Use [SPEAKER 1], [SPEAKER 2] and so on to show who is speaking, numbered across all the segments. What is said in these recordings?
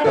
[SPEAKER 1] Ja,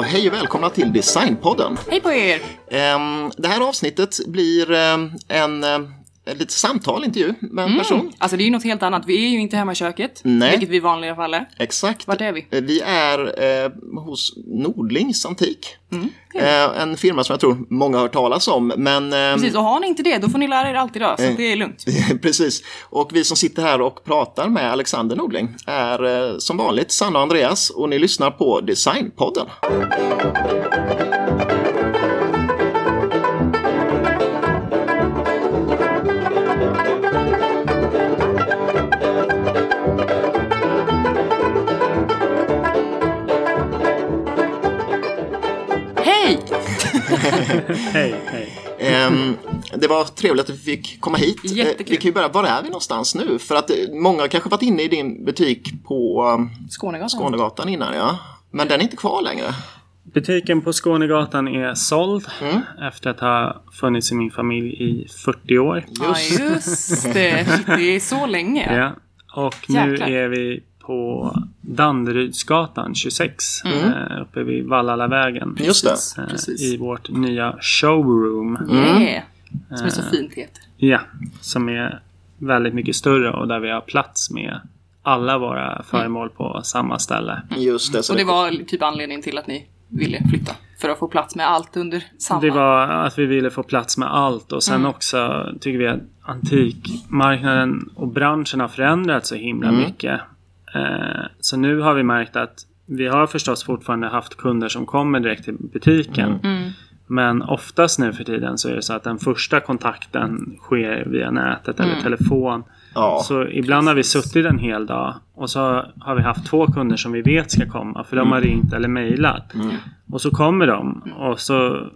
[SPEAKER 1] hej och välkomna till Designpodden.
[SPEAKER 2] Hej på er!
[SPEAKER 1] Ehm, Det här avsnittet blir ehm, en, eh, en lite samtal, intervju med en person.
[SPEAKER 2] Alltså det är ju något helt annat. Vi är ju inte hemma i köket,
[SPEAKER 1] Nej.
[SPEAKER 2] vilket vi i vanliga fall är.
[SPEAKER 1] Exakt.
[SPEAKER 2] Vart är vi?
[SPEAKER 1] Eh, Vi är eh, hos Nordlings Antik.
[SPEAKER 2] Mm,
[SPEAKER 1] Eh, en firma som jag tror många har hört talas om. Men, ehm,
[SPEAKER 2] Precis, och har ni inte det, då får ni lära er allt idag, så det är lugnt.
[SPEAKER 1] Precis. Och vi som sitter här och pratar med Alexander Nordling är eh, som vanligt Sanna och Andreas och ni lyssnar på Designpodden.
[SPEAKER 2] Hej,
[SPEAKER 3] hej.
[SPEAKER 1] Ehm, det var trevligt att vi fick komma hit. Eh,
[SPEAKER 2] Jättekul.
[SPEAKER 1] vi kan ju börja, var är vi någonstans nu? För att eh, många har kanske varit inne i din butik på eh,
[SPEAKER 2] Skånegatan.
[SPEAKER 1] Skånegatan innan, ja. Men den är inte kvar längre.
[SPEAKER 3] Butiken på Skånegatan är såld
[SPEAKER 1] Mm.
[SPEAKER 3] efter att ha funnits i min familj i 40 år.
[SPEAKER 2] Ja, just det. Det är så länge.
[SPEAKER 3] Ja. Och
[SPEAKER 2] Jäklar.
[SPEAKER 3] nu är vi på Danderydsgatan 26 eh, uppe vid Vallalavägen.
[SPEAKER 1] Just det.
[SPEAKER 2] Precis,
[SPEAKER 3] eh,
[SPEAKER 2] precis.
[SPEAKER 3] I vårt nya showroom.
[SPEAKER 2] Yeah. Som är så fint heter.
[SPEAKER 3] Ja, som är väldigt mycket större och där vi har plats med alla våra föremål på samma ställe.
[SPEAKER 1] Just det. Så
[SPEAKER 2] Och det var typ anledningen till att ni ville flytta. För att få plats med allt under samma.
[SPEAKER 3] Det var att vi ville få plats med allt och sen också tycker vi att antikmarknaden och branschen har förändrats så himla mycket. Eh, så nu har vi märkt att vi har förstås fortfarande haft kunder som kommer direkt till butiken. Men oftast nu för tiden så är det så att den första kontakten sker via nätet eller telefon.
[SPEAKER 1] Ja.
[SPEAKER 3] Så ibland har vi suttit en hel dag och så har vi haft två kunder som vi vet ska komma för de har ringt eller mejlat. Och så kommer de och så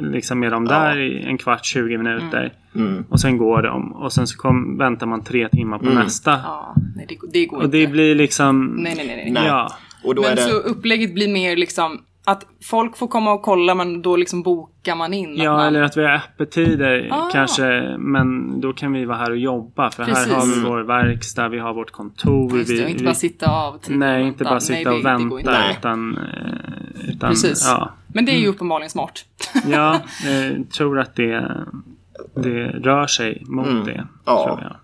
[SPEAKER 3] liksom är de där i en kvart, 20 minuter.
[SPEAKER 1] Mm.
[SPEAKER 3] Och sen går de och sen så kom, väntar man tre timmar på nästa.
[SPEAKER 2] Ja, nej det, det går
[SPEAKER 3] Och det
[SPEAKER 2] inte.
[SPEAKER 3] blir liksom...
[SPEAKER 2] Nej, nej, nej. nej.
[SPEAKER 1] Nej.
[SPEAKER 3] Ja.
[SPEAKER 1] Och då är
[SPEAKER 2] Men
[SPEAKER 1] det...
[SPEAKER 2] så upplägget blir mer liksom att folk får komma och kolla men då liksom bokar man in. att
[SPEAKER 3] Ja,
[SPEAKER 2] man...
[SPEAKER 3] eller att vi har öppettider
[SPEAKER 2] Ah.
[SPEAKER 3] kanske. Men då kan vi vara här och jobba. För
[SPEAKER 2] Precis.
[SPEAKER 3] här har vi vår verkstad, vi har vårt kontor.
[SPEAKER 2] Just det,
[SPEAKER 3] vi,
[SPEAKER 2] och inte
[SPEAKER 3] vi,
[SPEAKER 2] bara sitta av tiden
[SPEAKER 3] Nej, inte bara sitta
[SPEAKER 2] Nej,
[SPEAKER 3] och vänta. Utan, eh, utan
[SPEAKER 2] Precis.
[SPEAKER 3] ja.
[SPEAKER 2] Men det är ju uppenbarligen smart.
[SPEAKER 3] Ja, jag tror att det, det rör sig mot det.
[SPEAKER 1] Ja.
[SPEAKER 3] Tror jag.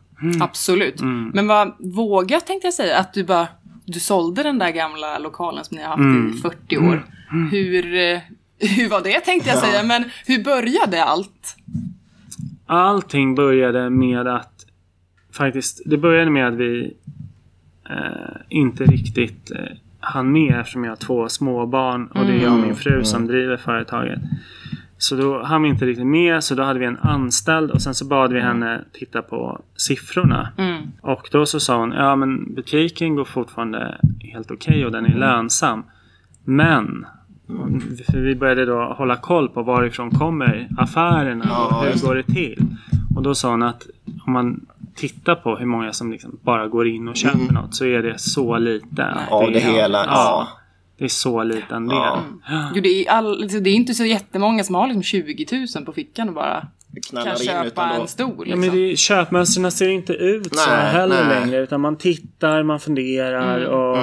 [SPEAKER 2] Absolut.
[SPEAKER 3] Mm.
[SPEAKER 2] Men vad vågat tänkte jag säga att du bara du sålde den där gamla lokalen som ni har haft
[SPEAKER 3] Mm.
[SPEAKER 2] i 40 år. Hur, eh, hur var det tänkte jag säga, men hur började allt?
[SPEAKER 3] Allting började med att faktiskt, det började med att vi eh, inte riktigt eh, hann med eftersom jag har två småbarn och det är jag och min fru som driver företaget. Så då hann vi inte riktigt med så då hade vi en anställd och sen så bad vi henne titta på siffrorna.
[SPEAKER 2] Mm.
[SPEAKER 3] Och då så sa hon, ja men butiken går fortfarande helt okej och den är lönsam. Men för vi började då hålla koll på varifrån kommer affärerna och hur
[SPEAKER 1] det.
[SPEAKER 3] går det till. Och då sa hon att om man tittar på hur många som liksom bara går in och köper något så är det så lite.
[SPEAKER 1] Ja, det hela. Ja.
[SPEAKER 3] Ja, det är så liten del.
[SPEAKER 1] Ja.
[SPEAKER 2] Jo, det, är all, liksom, det är inte så jättemånga som har liksom 20 000 på fickan och bara kan köpa en stol.
[SPEAKER 3] Ja,
[SPEAKER 2] Liksom.
[SPEAKER 3] men det, köpmönstren ser inte ut så
[SPEAKER 1] Nej,
[SPEAKER 3] heller
[SPEAKER 1] nej.
[SPEAKER 3] längre. Utan man tittar, man funderar och,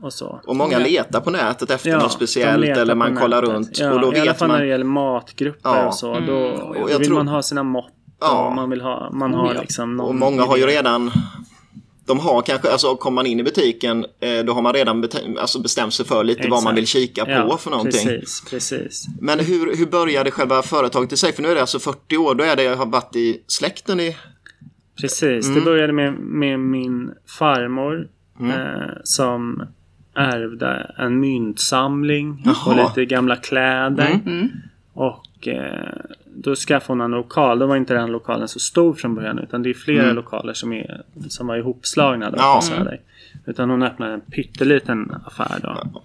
[SPEAKER 3] och så.
[SPEAKER 1] Och många letar på nätet efter något
[SPEAKER 3] de
[SPEAKER 1] speciellt eller man kollar
[SPEAKER 3] nätet.
[SPEAKER 1] runt.
[SPEAKER 3] Ja,
[SPEAKER 1] och då
[SPEAKER 3] I alla
[SPEAKER 1] vet
[SPEAKER 3] fall när det
[SPEAKER 1] man...
[SPEAKER 3] gäller matgrupper
[SPEAKER 1] Ja.
[SPEAKER 3] och så. Då,
[SPEAKER 1] Och
[SPEAKER 3] då vill
[SPEAKER 1] tror-
[SPEAKER 3] man ha sina mått.
[SPEAKER 1] Ja.
[SPEAKER 3] Och man vill ha, man
[SPEAKER 2] Oh,
[SPEAKER 3] har
[SPEAKER 2] ja.
[SPEAKER 3] liksom någon
[SPEAKER 1] Och många har ju redan... De har kanske, alltså kommer man in i butiken eh, då har man redan alltså bestämt sig för lite vad man
[SPEAKER 3] Exakt.
[SPEAKER 1] vill kika på
[SPEAKER 3] ja,
[SPEAKER 1] för någonting.
[SPEAKER 3] Precis, precis.
[SPEAKER 1] Men hur, hur började själva företaget i sig? För nu är det alltså 40 år, då är det, har varit i släkten i...
[SPEAKER 3] Precis,
[SPEAKER 1] Mm.
[SPEAKER 3] det började med, med min farmor eh, som ärvde en myntsamling och
[SPEAKER 1] Jaha.
[SPEAKER 3] lite gamla kläder.
[SPEAKER 2] Mm.
[SPEAKER 3] Och eh, då skaffade hon en lokal. Då var inte den lokalen så stor från början utan det är flera lokaler som, är, som var ihopslagna då
[SPEAKER 1] Ja.
[SPEAKER 3] på Söder. Utan hon öppnade en pytteliten affär då.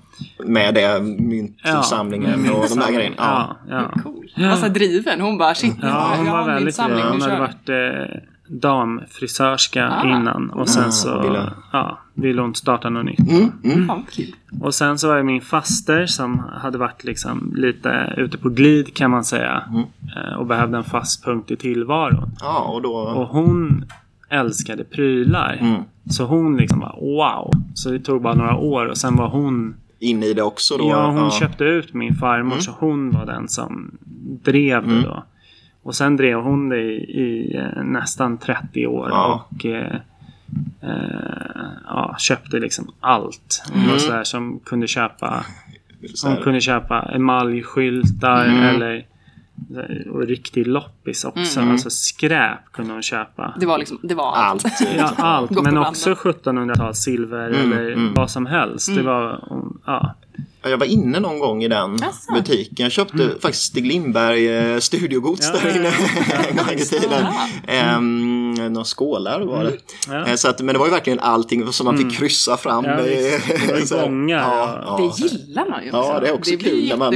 [SPEAKER 1] Med det, myntsamlingen
[SPEAKER 3] med
[SPEAKER 1] och de där grejerna. Ja.
[SPEAKER 3] Ja, ja.
[SPEAKER 2] Cool. Alltså driven. Hon bara shit,
[SPEAKER 3] Ja, hon
[SPEAKER 2] jag
[SPEAKER 3] var
[SPEAKER 2] har
[SPEAKER 3] väldigt
[SPEAKER 2] myntsamling, nu
[SPEAKER 3] Hon hade varit eh, damfrisörska
[SPEAKER 2] Ah.
[SPEAKER 3] innan. Och sen
[SPEAKER 1] Ah,
[SPEAKER 3] så
[SPEAKER 1] ville-
[SPEAKER 3] ja, ville hon starta något nytt.
[SPEAKER 1] Mm, mm.
[SPEAKER 2] Kul.
[SPEAKER 3] Och sen så var det min faster som hade varit liksom lite ute på glid kan man säga.
[SPEAKER 1] Mm.
[SPEAKER 3] Eh, Och behövde en fast punkt i tillvaron.
[SPEAKER 1] Ja, och då...
[SPEAKER 3] Och hon älskade prylar.
[SPEAKER 1] Mm.
[SPEAKER 3] Så hon liksom bara wow. Så det tog bara några år och sen var hon
[SPEAKER 1] In i det också då?
[SPEAKER 3] Ja, hon köpte ut min farmor
[SPEAKER 1] Mm.
[SPEAKER 3] så hon var den som drev det då. Och sen drev hon det i, i eh, nästan 30 år
[SPEAKER 1] Ja.
[SPEAKER 3] och eh, eh, ja, köpte liksom allt. Hon
[SPEAKER 1] Mm.
[SPEAKER 3] var sådär som kunde köpa hon kunde köpa emaljskyltar
[SPEAKER 1] Mm.
[SPEAKER 3] eller och riktig loppis också. Alltså skräp kunde hon köpa.
[SPEAKER 2] Det var liksom, det var allt.
[SPEAKER 1] Allt.
[SPEAKER 3] Ja, allt. Men också 1700-tals silver eller
[SPEAKER 1] mm.
[SPEAKER 3] vad som helst. Det var, ja.
[SPEAKER 1] Ja, Jag var inne någon gång i den
[SPEAKER 2] Jaså?
[SPEAKER 1] butiken. Jag köpte faktiskt Stig Lindberg eh, studiogods
[SPEAKER 3] Ja,
[SPEAKER 1] där
[SPEAKER 3] ja,
[SPEAKER 1] inne
[SPEAKER 3] ja.
[SPEAKER 1] en gång i tiden. Ehm, några skålar var det.
[SPEAKER 3] Ja.
[SPEAKER 1] Eh, Så att, men det var ju verkligen allting som man fick kryssa fram.
[SPEAKER 3] Ja. Det gångar,
[SPEAKER 1] Ja,
[SPEAKER 3] ja.
[SPEAKER 1] ja.
[SPEAKER 2] Det gillar man ju
[SPEAKER 1] Ja,
[SPEAKER 2] också.
[SPEAKER 1] det är också
[SPEAKER 2] blir
[SPEAKER 1] kul när man-.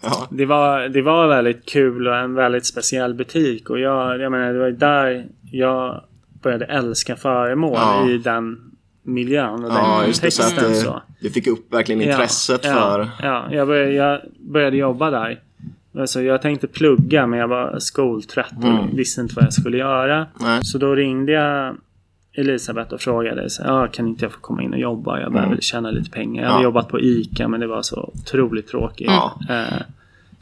[SPEAKER 1] Ja.
[SPEAKER 3] Det var, det var väldigt kul och en väldigt speciell butik. Och jag, jag menar, det var där jag började älska föremål
[SPEAKER 1] Ja.
[SPEAKER 3] i den miljön och
[SPEAKER 1] Ja,
[SPEAKER 3] den
[SPEAKER 1] just det. Så du fick upp verkligen intresset
[SPEAKER 3] ja,
[SPEAKER 1] för...
[SPEAKER 3] Ja, jag började, jag började jobba där. Alltså, jag tänkte plugga men jag var skoltrött och
[SPEAKER 1] Mm.
[SPEAKER 3] visste inte vad jag skulle göra.
[SPEAKER 1] Nej.
[SPEAKER 3] Så då ringde jag Elisabeth och frågade så, ah, kan inte jag få komma in och jobba? Jag behöver tjäna lite pengar. Jag hade
[SPEAKER 1] Mm. Ja.
[SPEAKER 3] jobbat på ICA men det var så otroligt tråkigt.
[SPEAKER 1] Ja.
[SPEAKER 3] Eh,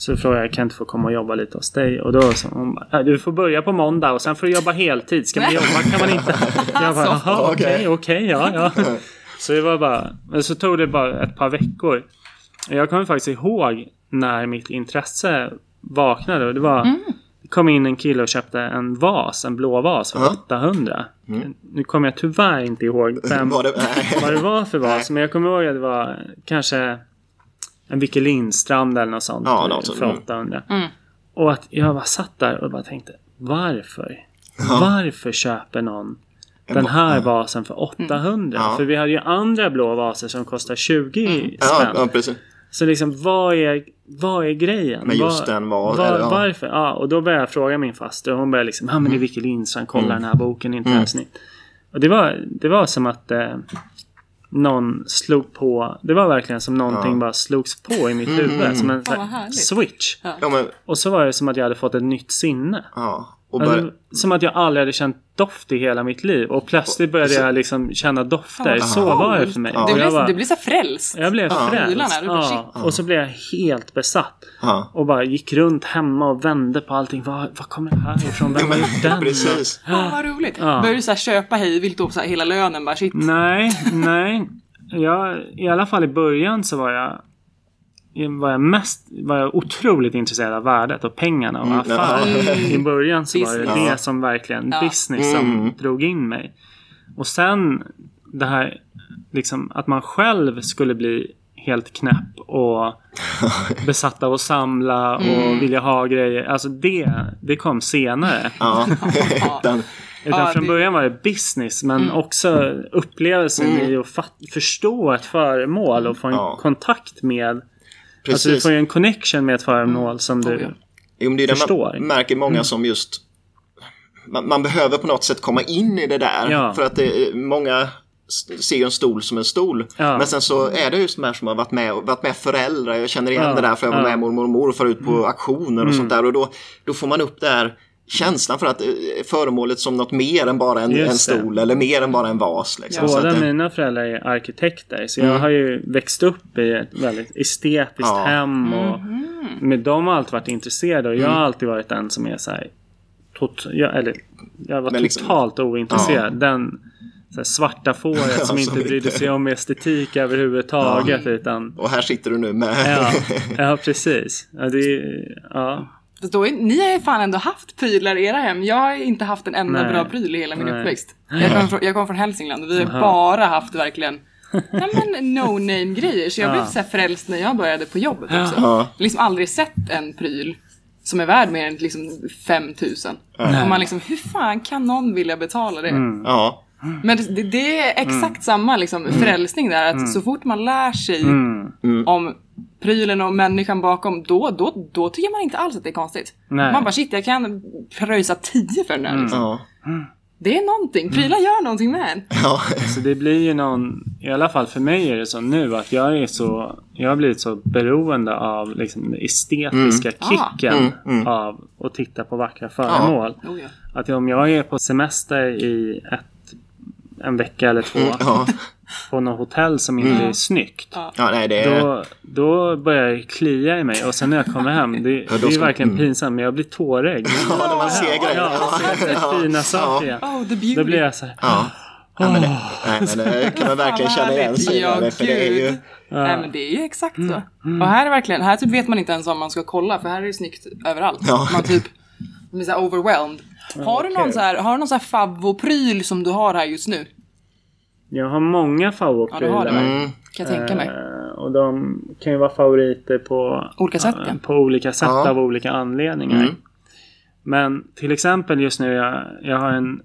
[SPEAKER 3] så frågade jag, kan inte få komma och jobba lite hos dig? Och då sa hon, "Ah, du får börja på måndag och sen får du jobba heltid. Ska man jobba kan man inte. Jag bara,
[SPEAKER 2] Så.
[SPEAKER 3] jaha okej,
[SPEAKER 1] Okej.
[SPEAKER 3] okej, ja, ja. Så det var bara, men så tog det bara ett par veckor. Jag kommer faktiskt ihåg när mitt intresse vaknade. Och det var, det kom in en kille och köpte en vas, en blå vas för
[SPEAKER 1] Ja.
[SPEAKER 3] 800. Nu kommer jag tyvärr inte ihåg vem,
[SPEAKER 1] Var det, nej.
[SPEAKER 3] vad det var för vas. Men jag kommer ihåg att det var kanske en Vicky Lindstrand eller något sånt.
[SPEAKER 1] Ja, något sånt.
[SPEAKER 3] för
[SPEAKER 1] Mm.
[SPEAKER 3] 800.
[SPEAKER 2] Mm.
[SPEAKER 3] Och att jag bara satt där och bara tänkte varför? Varför köper någon den här vasen för 800?
[SPEAKER 1] Ja.
[SPEAKER 3] För vi hade ju andra blå vaser som kostar 20
[SPEAKER 1] Ja,
[SPEAKER 3] spänn.
[SPEAKER 1] ja, precis.
[SPEAKER 3] Så liksom vad är, vad är grejen?
[SPEAKER 1] Men just
[SPEAKER 3] Vad-
[SPEAKER 1] den var-
[SPEAKER 3] var,
[SPEAKER 1] eller ja.
[SPEAKER 3] Varför? Ja, och då började jag fråga min faster och hon började liksom, ja men det är Vicky Lindstrand, kolla den här boken, inte
[SPEAKER 1] Mm.
[SPEAKER 3] mm. Och det var, det var som att eh, någon slog på, det var verkligen som någonting
[SPEAKER 1] Ja. Mm,
[SPEAKER 3] bara slogs på i mitt huvud. Som en
[SPEAKER 2] härligt.
[SPEAKER 3] switch.
[SPEAKER 1] Ja,
[SPEAKER 3] Och så var det som att jag hade fått ett nytt sinne.
[SPEAKER 1] ja. Och
[SPEAKER 3] Alltså, som att jag aldrig hade känt doft i hela mitt liv. Och plötsligt började
[SPEAKER 1] Så-
[SPEAKER 3] jag liksom känna dofter.
[SPEAKER 2] Fan, vad
[SPEAKER 3] Så var det för mig.
[SPEAKER 1] Ja.
[SPEAKER 2] Blir,
[SPEAKER 3] bara,
[SPEAKER 2] det blir så frälst.
[SPEAKER 3] jag blev
[SPEAKER 2] Ja.
[SPEAKER 3] frälst.
[SPEAKER 2] Du bara,
[SPEAKER 3] Ja. Och så blev jag helt besatt.
[SPEAKER 1] ja.
[SPEAKER 3] Och bara gick runt hemma och vände på allting. Var, var kommer det här ifrån? Vem har gjort den?
[SPEAKER 1] Precis.
[SPEAKER 2] Fan vad roligt.
[SPEAKER 3] Ja.
[SPEAKER 2] Börjar du så här köpa hej vilt och så här hela lönen bara shit.
[SPEAKER 3] Nej, nej. Jag, I alla fall i början så var jag var jag mest var jag otroligt intresserad av värdet och pengarna och
[SPEAKER 1] Mm,
[SPEAKER 3] affärer.
[SPEAKER 2] ja.
[SPEAKER 3] I början så var det det som verkligen
[SPEAKER 2] Ja.
[SPEAKER 3] business som
[SPEAKER 1] Mm.
[SPEAKER 3] drog in mig. Och sen det här liksom att man själv skulle bli helt knäpp och besatt av att samla och
[SPEAKER 2] Mm.
[SPEAKER 3] vilja ha grejer. Alltså det, det kom senare.
[SPEAKER 1] Ja.
[SPEAKER 3] Utan
[SPEAKER 2] Ja,
[SPEAKER 3] från
[SPEAKER 2] det-
[SPEAKER 3] början var det business men också upplevelsen i att förstå ett föremål och få en
[SPEAKER 1] Ja.
[SPEAKER 3] kontakt med
[SPEAKER 1] precis.
[SPEAKER 3] Alltså du får ju en connection med ett föremål som
[SPEAKER 2] Oh,
[SPEAKER 3] du...
[SPEAKER 2] ja.
[SPEAKER 1] Jo, men det är det
[SPEAKER 3] Förstår.
[SPEAKER 1] man märker många som just man, man behöver på något sätt komma in i det där.
[SPEAKER 3] Ja.
[SPEAKER 1] För att det, många ser ju en stol som en stol.
[SPEAKER 3] Ja.
[SPEAKER 1] Men sen så är det just de här som har varit med, varit med föräldrar. Jag känner igen
[SPEAKER 3] Ja,
[SPEAKER 1] det där för jag var med mormor och morfar ut på auktioner och sånt där. Och då, då får man upp det här känslan för att eh, föremålet som något mer än bara en, en stol eller mer än bara en vas. Liksom. Så
[SPEAKER 3] Båda
[SPEAKER 1] att det,
[SPEAKER 3] mina föräldrar är arkitekter så jag
[SPEAKER 1] Mm.
[SPEAKER 3] har ju växt upp i ett väldigt estetiskt
[SPEAKER 1] Ja.
[SPEAKER 3] hem och med dem har alltid varit intresserade och jag
[SPEAKER 1] Mm.
[SPEAKER 3] har alltid varit den som är så här, tot, jag, eller jag var
[SPEAKER 1] Men liksom-
[SPEAKER 3] totalt ointresserad. Den så här, svarta fåret
[SPEAKER 1] Ja,
[SPEAKER 3] som inte brydde
[SPEAKER 1] inte-
[SPEAKER 3] sig om estetik överhuvudtaget utan
[SPEAKER 1] och här sitter du nu med...
[SPEAKER 3] Ja, ja precis. Ja, det är, ja.
[SPEAKER 2] Fast då är, ni har ju fan ändå haft prylar i era hem. Jag har inte haft en enda
[SPEAKER 3] Nej.
[SPEAKER 2] bra pryl i hela min
[SPEAKER 3] Nej.
[SPEAKER 2] uppväxt. Jag kommer från, jag kommer från Hälsingland och vi har bara haft verkligen nej men no name grejer. Så jag
[SPEAKER 3] Ja.
[SPEAKER 2] blev så här frälst när jag började på jobbet också.
[SPEAKER 1] Ja.
[SPEAKER 2] Jag har liksom aldrig sett en pryl som är värd mer än liksom 5000. Och man liksom, hur fan kan någon vilja betala det?
[SPEAKER 3] Mm.
[SPEAKER 1] ja.
[SPEAKER 2] Men det, det, är exakt samma liksom, frälsning där. Att så fort man lär sig
[SPEAKER 3] Mm.
[SPEAKER 2] om prylen och människan bakom, då, då, då tycker man inte alls att det är konstigt.
[SPEAKER 3] Nej.
[SPEAKER 2] Man bara shit, jag kan pröjsa 10 för den här. Liksom.
[SPEAKER 1] ja.
[SPEAKER 2] Det är någonting. Prylar gör någonting med en.
[SPEAKER 1] Ja,
[SPEAKER 3] Så det blir ju någon, i alla fall för mig är det så nu att jag är så, jag har blivit så beroende av liksom den estetiska
[SPEAKER 2] Ah.
[SPEAKER 3] kicken
[SPEAKER 1] Mm, mm.
[SPEAKER 3] av att titta på vackra föremål.
[SPEAKER 2] Oh, ja.
[SPEAKER 3] Att om jag är på semester i ett, en vecka eller två
[SPEAKER 1] ja.
[SPEAKER 3] på något hotell som inte är snyggt.
[SPEAKER 2] Ja.
[SPEAKER 1] ja nej det är...
[SPEAKER 3] Då, då börjar det klia i mig och sen när jag kommer hem, det,
[SPEAKER 1] Ja,
[SPEAKER 3] det är
[SPEAKER 1] ska-
[SPEAKER 3] verkligen
[SPEAKER 1] mm.
[SPEAKER 3] pinsamt men jag blir tårögd.
[SPEAKER 1] Ja, när man ser grejer.
[SPEAKER 3] Ja,
[SPEAKER 1] Ja,
[SPEAKER 3] fina
[SPEAKER 1] ja.
[SPEAKER 3] saker. Ja.
[SPEAKER 2] Oh, the beauty.
[SPEAKER 3] Då blir jag så här.
[SPEAKER 1] Ja. Ja, men det, nej, men det kan man verkligen känna igen sig.
[SPEAKER 2] Ja,
[SPEAKER 1] det, För det är ju...
[SPEAKER 2] Nej men det är ju exakt så. Och här är verkligen, här typ vet man inte ens om man ska kolla för här är det snyggt överallt.
[SPEAKER 1] Ja.
[SPEAKER 2] Man typ blir såhär overwhelmed. Har du någon så här, har du någon så här favvopryl som du har här just nu?
[SPEAKER 3] Jag har många
[SPEAKER 2] Ja, du har det.
[SPEAKER 1] Mm.
[SPEAKER 2] Kan jag tänka mig.
[SPEAKER 3] Eh, och de kan ju vara favoriter på
[SPEAKER 2] Olika sätt,
[SPEAKER 3] eh,
[SPEAKER 2] ja.
[SPEAKER 3] på olika sätt
[SPEAKER 1] Ja.
[SPEAKER 3] av olika anledningar.
[SPEAKER 1] Mm.
[SPEAKER 3] Men till exempel just nu jag, jag har en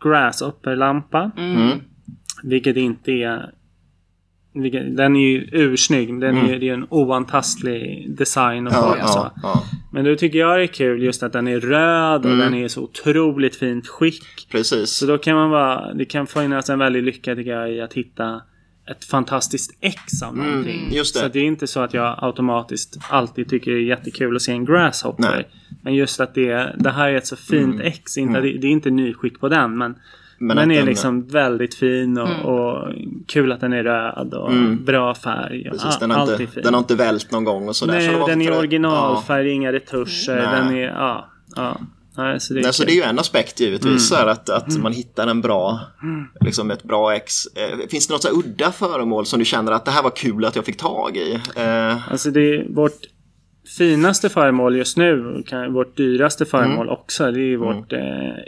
[SPEAKER 3] Grasshopper-lampa.
[SPEAKER 1] Mm.
[SPEAKER 3] Vilket inte är... Den är ju ursnygg. Den är, ju- det är en oantastlig design och
[SPEAKER 1] Mm. Ja,
[SPEAKER 3] form. så.
[SPEAKER 1] ja, ja,
[SPEAKER 3] Men då tycker jag det är kul just att den är röd och
[SPEAKER 1] Mm.
[SPEAKER 3] den är så otroligt fint skick.
[SPEAKER 1] precis.
[SPEAKER 3] Så då kan man vara, det kan finnas en väldig lycka tycker jag i att hitta ett fantastiskt ex av någonting.
[SPEAKER 1] Mm, just det.
[SPEAKER 3] Så det är inte så att jag automatiskt alltid tycker det är jättekul att se en grasshopper.
[SPEAKER 1] Nej.
[SPEAKER 3] Men just att det, det här är ett så fint ex. Inte, det, det är inte nyskick på den men,
[SPEAKER 1] Men
[SPEAKER 3] den är
[SPEAKER 1] den-
[SPEAKER 3] liksom väldigt fin och,
[SPEAKER 2] Mm.
[SPEAKER 3] och kul att den är röd och bra färg. Och,
[SPEAKER 1] Mm. Precis, den, har
[SPEAKER 3] allt är
[SPEAKER 1] inte,
[SPEAKER 3] fint.
[SPEAKER 1] den har inte vält någon gång och sådär.
[SPEAKER 3] Nej,
[SPEAKER 1] så
[SPEAKER 3] den
[SPEAKER 1] för-
[SPEAKER 3] är originalfärg, inga retuscher.
[SPEAKER 1] Nej.
[SPEAKER 3] Den är, ja, ja. Nej, så det är
[SPEAKER 1] Nej, så det är ju en aspekt givetvis,
[SPEAKER 3] Mm.
[SPEAKER 1] så här att, att man hittar en bra, liksom ett bra ex. Eh, finns det något så udda föremål som du känner att det här var kul att jag fick tag i? Eh,
[SPEAKER 3] Alltså det är vårt finaste föremål just nu, kan- vårt dyraste föremål också, det är ju vårt eh,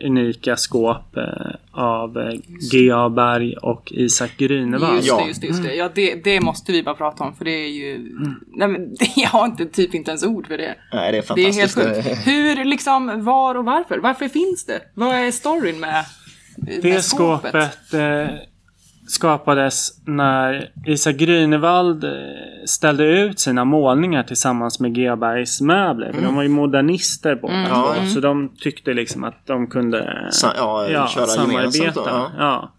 [SPEAKER 3] unika skåp eh, av eh, G.A. Berg och Isak Grünewald.
[SPEAKER 2] Just
[SPEAKER 1] Ja.
[SPEAKER 2] det, just det, just det. Ja, det, det måste vi bara prata om för det är ju...
[SPEAKER 3] Mm.
[SPEAKER 2] Nej men jag har inte, typ inte ens ord för det.
[SPEAKER 1] nej, det är
[SPEAKER 2] Det är helt
[SPEAKER 1] fantastiskt.
[SPEAKER 2] sjukt. Hur, liksom, var och varför? Varför finns det? Vad är storyn med, med
[SPEAKER 3] Det skåpet eh, skapades när Isak Grünewald eh, ställde ut sina målningar tillsammans med G.A. Bergs möbler. För de var ju modernister båda
[SPEAKER 2] Mm.
[SPEAKER 1] Ja.
[SPEAKER 3] Så de tyckte liksom att de kunde
[SPEAKER 1] Sa- ja, köra gemensamt då, ja.
[SPEAKER 3] ja.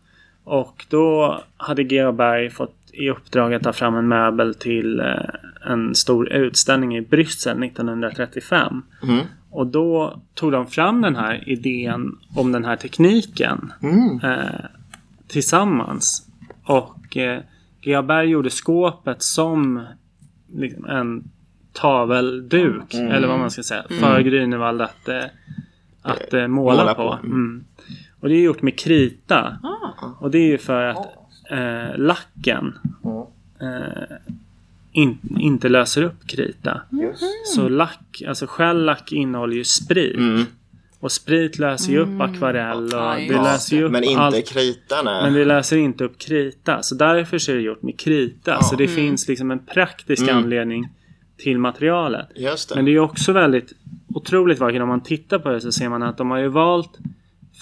[SPEAKER 3] Och då hade G.A. Berg fått i uppdrag att ta fram en möbel till eh, en stor utställning i Bryssel 1935.
[SPEAKER 1] Mm.
[SPEAKER 3] Och då tog de fram den här idén om den här tekniken
[SPEAKER 1] Mm.
[SPEAKER 3] eh, tillsammans. Och eh, G.A. Berg gjorde skåpet som liksom, en tavelduk,
[SPEAKER 1] Mm.
[SPEAKER 3] eller vad man ska säga, för Grünewald att, eh, att eh, måla,
[SPEAKER 1] Måla
[SPEAKER 3] på.
[SPEAKER 1] på.
[SPEAKER 3] Mm. Och det är gjort med krita.
[SPEAKER 2] Ah.
[SPEAKER 3] Och det är ju för att eh, lacken eh, in, inte löser upp krita. Så lack, alltså skällack innehåller ju sprit.
[SPEAKER 1] Mm.
[SPEAKER 3] Och sprit löser ju upp akvarell och
[SPEAKER 2] Ja,
[SPEAKER 3] det löser ju upp
[SPEAKER 1] Men inte
[SPEAKER 3] allt.
[SPEAKER 1] krita, nej.
[SPEAKER 3] Men det löser inte upp krita. Så därför så är det gjort med krita. Så det
[SPEAKER 2] Mm.
[SPEAKER 3] finns liksom en praktisk
[SPEAKER 1] Mm.
[SPEAKER 3] anledning till materialet.
[SPEAKER 1] Just det.
[SPEAKER 3] Men det är också väldigt otroligt vackert. Om man tittar på det så ser man att de har ju valt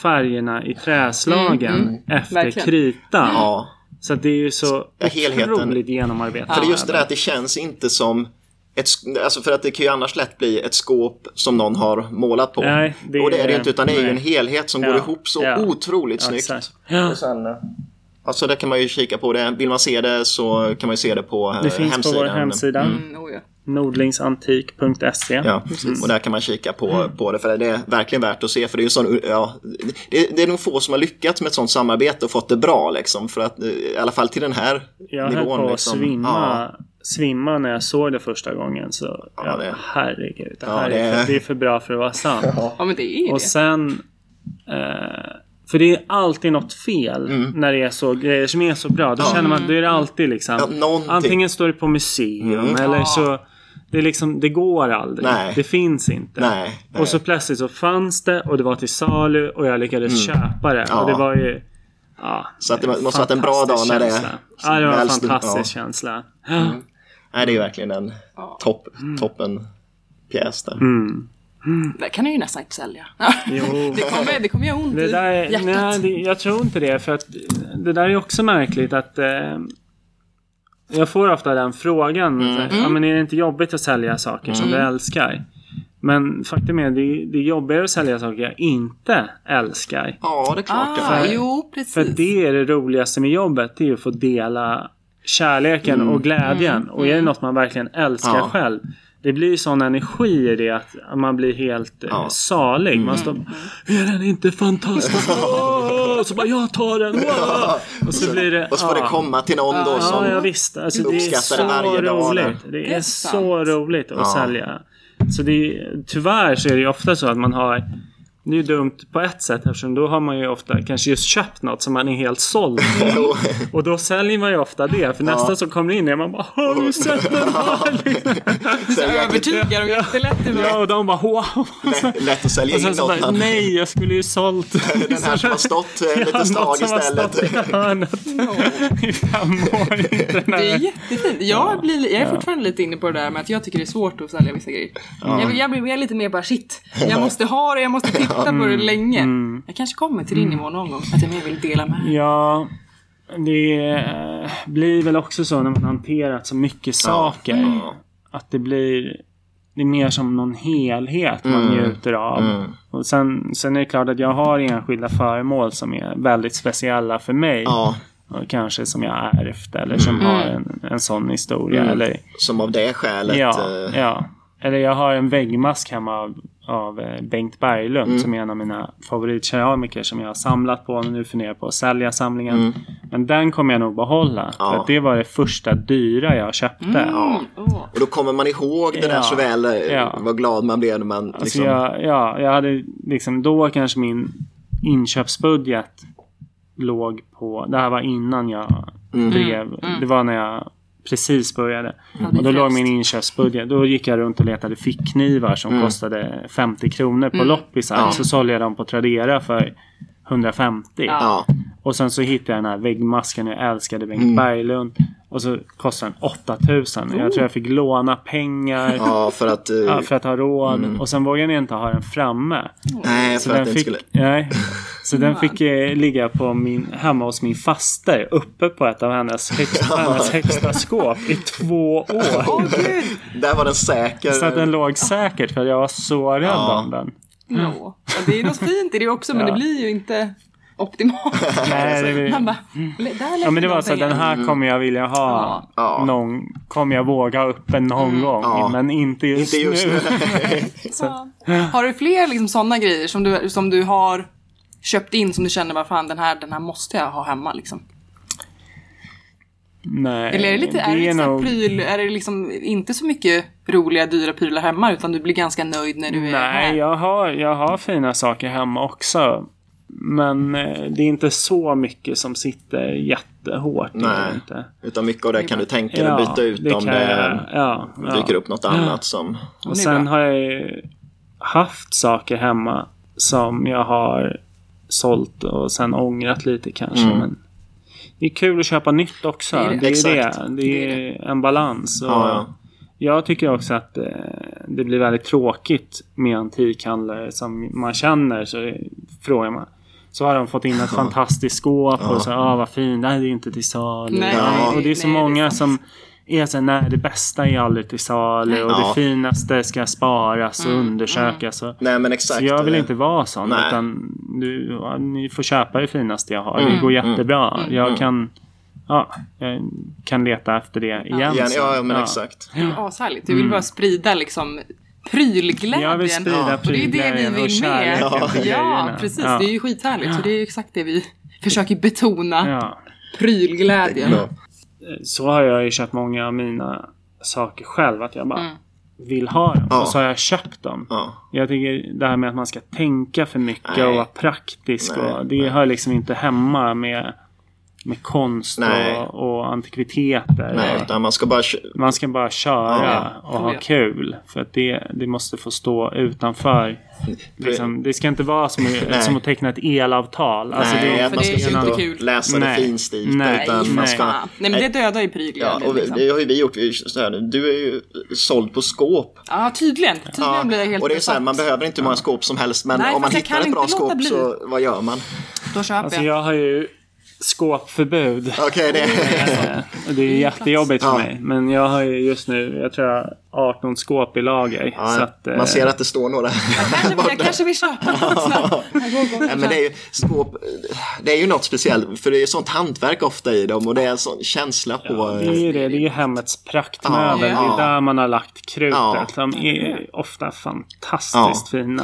[SPEAKER 3] färgerna i träslagen efter
[SPEAKER 2] Verkligen.
[SPEAKER 3] krita.
[SPEAKER 1] Ja.
[SPEAKER 3] Så det är ju så
[SPEAKER 1] Ja, helheten.
[SPEAKER 3] otroligt genomarbetat.
[SPEAKER 1] För det är just det där att det känns inte som ett, alltså för att det kan ju annars lätt bli ett skåp som någon har målat på.
[SPEAKER 3] Nej, det
[SPEAKER 1] och det är det inte, utan det är ju en helhet som
[SPEAKER 3] Ja,
[SPEAKER 1] går ihop så
[SPEAKER 3] ja.
[SPEAKER 1] otroligt
[SPEAKER 3] Ja,
[SPEAKER 1] snyggt.
[SPEAKER 3] Ja.
[SPEAKER 1] Alltså där kan man ju kika på det. Vill man se det så kan man ju se det på eh,
[SPEAKER 3] Det finns
[SPEAKER 1] hemsidan.
[SPEAKER 3] på vår hemsida.
[SPEAKER 2] Mm, oh ja.
[SPEAKER 3] Nordlingsantik.se.
[SPEAKER 1] Ja, och där kan man kika på, på det för det är verkligen värt att se för det är sån, ja, det, det är nog få som har lyckats med ett sånt samarbete och fått det bra liksom för att eh, i alla fall till den här
[SPEAKER 3] Jag
[SPEAKER 1] nivån.
[SPEAKER 3] höll på att
[SPEAKER 1] liksom.
[SPEAKER 3] svimma, svimma när jag såg det första gången. Så
[SPEAKER 1] Ja,
[SPEAKER 3] ja,
[SPEAKER 1] det-
[SPEAKER 3] herregud. Det,
[SPEAKER 1] Ja,
[SPEAKER 3] här
[SPEAKER 1] det-
[SPEAKER 3] är, för, det är för bra för att vara sant.
[SPEAKER 2] ja men det är ju
[SPEAKER 3] Och
[SPEAKER 2] det.
[SPEAKER 3] sen... Eh, för det är alltid något fel när det är så grejer som är så bra. Då känner man att då är det alltid liksom...
[SPEAKER 1] Ja,
[SPEAKER 3] antingen står det på museum
[SPEAKER 1] Mm.
[SPEAKER 3] eller
[SPEAKER 2] Ja.
[SPEAKER 3] så... Det, är liksom, det går aldrig.
[SPEAKER 1] Nej.
[SPEAKER 3] Det finns inte.
[SPEAKER 1] Nej, nej.
[SPEAKER 3] Och så plötsligt så fanns det och det var till salu och jag lyckades köpa det.
[SPEAKER 1] Mm. Ja.
[SPEAKER 3] Och det var ju... Ja,
[SPEAKER 1] Så att det måste ha varit en bra dag när det
[SPEAKER 3] känsla. Ja, det var en fantastisk
[SPEAKER 1] ja.
[SPEAKER 3] känsla.
[SPEAKER 1] Nej, det är ju verkligen en
[SPEAKER 2] Ja.
[SPEAKER 1] topp, toppen pjäs där.
[SPEAKER 3] Mm.
[SPEAKER 2] Det kan jag ju nästan inte sälja.
[SPEAKER 3] Jo.
[SPEAKER 2] det, kommer, det kommer göra ont
[SPEAKER 3] Det
[SPEAKER 2] i
[SPEAKER 3] där, är-
[SPEAKER 2] hjärtat.
[SPEAKER 3] nej, det, jag tror inte det. För att det där är också märkligt att eh, jag får ofta den frågan. så här, Ja, men är det inte jobbigt att sälja saker som du älskar? Men faktum är det, det är jobbigare att sälja saker jag inte älskar.
[SPEAKER 1] Ja, det är klart.
[SPEAKER 2] Ah,
[SPEAKER 1] ja.
[SPEAKER 2] jo, precis.
[SPEAKER 3] För det är det roligaste med jobbet. Det är att få dela kärleken och glädjen. Och är det något man verkligen älskar
[SPEAKER 1] Mm. Ja.
[SPEAKER 3] själv. Det blir sån energi i det att man blir helt eh,
[SPEAKER 1] Ja. Mm.
[SPEAKER 3] salig. Man står Är den inte fantastisk? Åh! Så bara jag tar den. Wow! Och så blir det...
[SPEAKER 1] Och så får det komma till någon då som...
[SPEAKER 3] Ja, ja visst. Alltså, det är
[SPEAKER 1] uppskattar det
[SPEAKER 3] så
[SPEAKER 1] varje dag.
[SPEAKER 3] roligt. Det är, så roligt att
[SPEAKER 1] Ja.
[SPEAKER 3] sälja. Så det är, tyvärr så är det ju ofta så att man har det är ju dumt på ett sätt eftersom då har man ju ofta kanske just köpt något som man är helt såld på. Och då säljer man ju ofta det. För nästa som kommer in är man bara Har du sett den här?
[SPEAKER 1] Så
[SPEAKER 2] Övertygar och jättelätt till
[SPEAKER 3] Ja, och de bara wow.
[SPEAKER 1] lätt- lätt att sälja
[SPEAKER 3] Och
[SPEAKER 1] in något.
[SPEAKER 3] bara, nej jag skulle ju sålt
[SPEAKER 1] Den här som har stått eh, lite
[SPEAKER 3] Ja,
[SPEAKER 1] stag
[SPEAKER 3] något som har
[SPEAKER 1] istället.
[SPEAKER 3] stått i hörnet i fem år.
[SPEAKER 2] Det är jättefint. Jag, blir, jag är fortfarande lite inne på det där med att jag tycker det är svårt att sälja vissa grejer. Jag, jag blir mer lite mer bara shit. Jag måste ha det, jag måste titta på
[SPEAKER 3] Mm.
[SPEAKER 2] det länge. Jag kanske kommer till din nivå någon gång. Att jag mer vill dela med mig.
[SPEAKER 3] Ja, det eh, blir väl också så när man hanterat så mycket saker.
[SPEAKER 1] Ja.
[SPEAKER 3] Att det blir det är mer som någon helhet man
[SPEAKER 1] Mm.
[SPEAKER 3] njuter av. Och sen, sen är det klart att jag har enskilda föremål som är väldigt speciella för mig.
[SPEAKER 1] Ja,
[SPEAKER 3] Och kanske som jag har ärvt eller som har en, en sån historia.
[SPEAKER 1] Mm.
[SPEAKER 3] Eller,
[SPEAKER 1] som av det skälet.
[SPEAKER 3] ja,
[SPEAKER 1] eh,
[SPEAKER 3] ja. Eller jag har en väggmask hemma av, eh, Bengt Berglund
[SPEAKER 1] Mm.
[SPEAKER 3] som är en av mina favoritkeramiker som jag har samlat på och nu funderar på att sälja samlingen. Men den kommer jag nog behålla.
[SPEAKER 1] Mm. Ja.
[SPEAKER 3] För att det var det första dyra jag köpte.
[SPEAKER 2] Åh.
[SPEAKER 1] Och då kommer man ihåg det där
[SPEAKER 3] Ja.
[SPEAKER 1] så väl. eh,
[SPEAKER 3] Ja.
[SPEAKER 1] Vad glad man blev när man
[SPEAKER 3] Alltså
[SPEAKER 1] liksom...
[SPEAKER 3] jag, ja, jag hade liksom då kanske min inköpsbudget låg på, det här var innan jag
[SPEAKER 1] Mm.
[SPEAKER 3] drev, det var när jag precis började.
[SPEAKER 2] det
[SPEAKER 3] Och då låg min inköpsbudget, då gick jag runt och letade fickknivar som kostade 50 kronor på loppisar.
[SPEAKER 1] Mm. Ja.
[SPEAKER 3] Så sålde jag dem på Tradera för 150.
[SPEAKER 1] Ja,
[SPEAKER 3] Och sen så hittade jag den här väggmasken jag älskade, Bengt
[SPEAKER 1] Mm.
[SPEAKER 3] Berglund. Och så kostade den 8000. Jag tror jag fick låna pengar.
[SPEAKER 1] ja, för att...
[SPEAKER 3] Ja, för att ha råd. Och sen vågade jag inte ha den framme.
[SPEAKER 1] nej,
[SPEAKER 3] Så
[SPEAKER 1] för att
[SPEAKER 3] den
[SPEAKER 1] det inte
[SPEAKER 3] fick,
[SPEAKER 1] skulle...
[SPEAKER 3] nej, så den fick eh, ligga på min, hemma hos min faster uppe på ett av hennes högsta, hennes högsta skåp i två år.
[SPEAKER 2] Åh gud!
[SPEAKER 1] Där var den säker.
[SPEAKER 3] Så att den låg säkert för jag var så rädd
[SPEAKER 1] Ja.
[SPEAKER 3] om den.
[SPEAKER 2] Ja. Ja, det är något fint i det också men
[SPEAKER 3] Ja.
[SPEAKER 2] det blir ju inte optimalt.
[SPEAKER 3] Nej, det blir-
[SPEAKER 2] Han bara, där
[SPEAKER 3] Ja men det var så att den här kommer jag vilja ha.
[SPEAKER 1] Mm. Ja.
[SPEAKER 3] Någon, kommer jag våga ha uppe någon gång.
[SPEAKER 1] Ja.
[SPEAKER 3] Men inte just,
[SPEAKER 1] Inte just
[SPEAKER 3] nu.
[SPEAKER 1] nu.
[SPEAKER 2] Ja. Har du fler liksom, sådana grejer som du, som du har köpt in som du känner bara fan den här, den här måste jag ha hemma liksom?
[SPEAKER 3] Nej,
[SPEAKER 2] Eller är det lite, är det liksom
[SPEAKER 3] nog-
[SPEAKER 2] pryl, är det liksom inte så mycket roliga dyra prylar hemma utan du blir ganska nöjd när du är här?
[SPEAKER 3] Nej, jag har, jag har fina saker hemma också. Men eh, det är inte så mycket som sitter jättehårt. det är det
[SPEAKER 1] Nej.
[SPEAKER 3] Inte.
[SPEAKER 1] Utan mycket av det kan du tänka dig att byta ut om
[SPEAKER 3] kan
[SPEAKER 1] det
[SPEAKER 3] ja, ja.
[SPEAKER 1] dyker upp något annat som...
[SPEAKER 2] det är
[SPEAKER 3] Och sen har jag ju haft saker hemma som jag har sålt och sen ångrat lite kanske.
[SPEAKER 1] Mm.
[SPEAKER 3] Men det är kul att köpa nytt också.
[SPEAKER 2] Det är
[SPEAKER 3] Det
[SPEAKER 2] det.
[SPEAKER 3] är, det. Det är en balans. Och
[SPEAKER 1] Ja, ja.
[SPEAKER 3] Jag tycker också att eh, det blir väldigt tråkigt med antikhandlare som man känner. Så frågar man. Så har de fått in ett fantastiskt skåp och så, ah vad fint, nej det är inte till salu.
[SPEAKER 2] Nej,
[SPEAKER 3] Ja, och det är
[SPEAKER 2] nej,
[SPEAKER 3] så
[SPEAKER 2] det är
[SPEAKER 3] många
[SPEAKER 2] sant.
[SPEAKER 3] som är så här, nej det bästa är aldrig till salu och
[SPEAKER 1] Ja.
[SPEAKER 3] det finaste ska sparas och
[SPEAKER 2] Mm,
[SPEAKER 3] undersökas. Och,
[SPEAKER 1] Nej men exakt.
[SPEAKER 3] så jag vill inte vara sån
[SPEAKER 1] Nej.
[SPEAKER 3] utan du, ja, ni får köpa det finaste jag har.
[SPEAKER 1] Mm,
[SPEAKER 3] Det går jättebra. Jag kan Ja, jag kan leta efter det igen.
[SPEAKER 1] Igen,
[SPEAKER 3] sen.
[SPEAKER 1] ja, ja, men
[SPEAKER 3] Ja.
[SPEAKER 1] exakt.
[SPEAKER 2] Det är ashärligt. Du vill bara sprida liksom prylglädjen.
[SPEAKER 3] Jag vill sprida
[SPEAKER 2] Och det är det vi
[SPEAKER 3] prylglädjen och
[SPEAKER 2] vill med. Ja, precis.
[SPEAKER 3] Ja.
[SPEAKER 2] Det är ju skithärligt. Så det är ju exakt det vi försöker betona.
[SPEAKER 3] Ja.
[SPEAKER 2] Prylglädjen.
[SPEAKER 3] Så har jag ju köpt många av mina saker själv. Att jag bara
[SPEAKER 2] Mm.
[SPEAKER 3] vill ha dem.
[SPEAKER 1] Ja.
[SPEAKER 3] Och så har jag köpt dem.
[SPEAKER 1] Ja.
[SPEAKER 3] Jag tycker det här med att man ska tänka för mycket
[SPEAKER 1] Nej.
[SPEAKER 3] och vara praktisk.
[SPEAKER 1] Nej,
[SPEAKER 3] och det hör liksom inte hemma med, med konst
[SPEAKER 1] Nej.
[SPEAKER 3] och, och antikviteter.
[SPEAKER 1] Nej,
[SPEAKER 3] Och
[SPEAKER 1] utan man ska bara...
[SPEAKER 3] man ska bara köra
[SPEAKER 1] Ja.
[SPEAKER 3] och ha
[SPEAKER 2] Ja.
[SPEAKER 3] kul. För att det, det måste få stå utanför. Liksom, det ska inte vara som, som att teckna ett elavtal. Alltså
[SPEAKER 1] Nej,
[SPEAKER 3] det,
[SPEAKER 1] man
[SPEAKER 2] det
[SPEAKER 1] ska sitta
[SPEAKER 2] inte kul.
[SPEAKER 1] läsa
[SPEAKER 3] Nej.
[SPEAKER 1] det finstilta.
[SPEAKER 3] Nej,
[SPEAKER 1] Utan
[SPEAKER 3] nej.
[SPEAKER 1] man ska...
[SPEAKER 2] Nej men det dödar ju
[SPEAKER 1] Ja,
[SPEAKER 2] prylglädjen.
[SPEAKER 1] och
[SPEAKER 2] liksom.
[SPEAKER 1] det har ju vi gjort. Vi, så här, du är ju såld på skåp.
[SPEAKER 2] Ja, tydligen. Tydligen
[SPEAKER 1] Ja,
[SPEAKER 2] blir jag helt
[SPEAKER 1] och det är så här, man behöver inte hur många skåp som helst. Men
[SPEAKER 2] Nej,
[SPEAKER 1] om man hittar ett bra skåp
[SPEAKER 2] bli.
[SPEAKER 1] så vad gör man?
[SPEAKER 2] Då köper
[SPEAKER 3] alltså
[SPEAKER 2] jag.
[SPEAKER 3] jag har ju skåpförbud.
[SPEAKER 1] Okej, det...
[SPEAKER 3] Det är jättejobbigt för mig. Men jag har ju just nu, jag tror jag 18 skåp i lager.
[SPEAKER 1] Ja,
[SPEAKER 3] så att, eh,
[SPEAKER 1] man ser att det står några.
[SPEAKER 2] Kanske, jag kanske vill köpa något.
[SPEAKER 1] Nej, men det är ju skåp, det är ju något speciellt för det är ju sånt hantverk ofta i dem och det är en sån känsla på...
[SPEAKER 3] Ja, det är ju det. Det är ju hemmets praktmöbel.
[SPEAKER 2] Ja.
[SPEAKER 3] Det är där man har lagt krutet.
[SPEAKER 1] Ja.
[SPEAKER 3] De är ofta fantastiskt fina.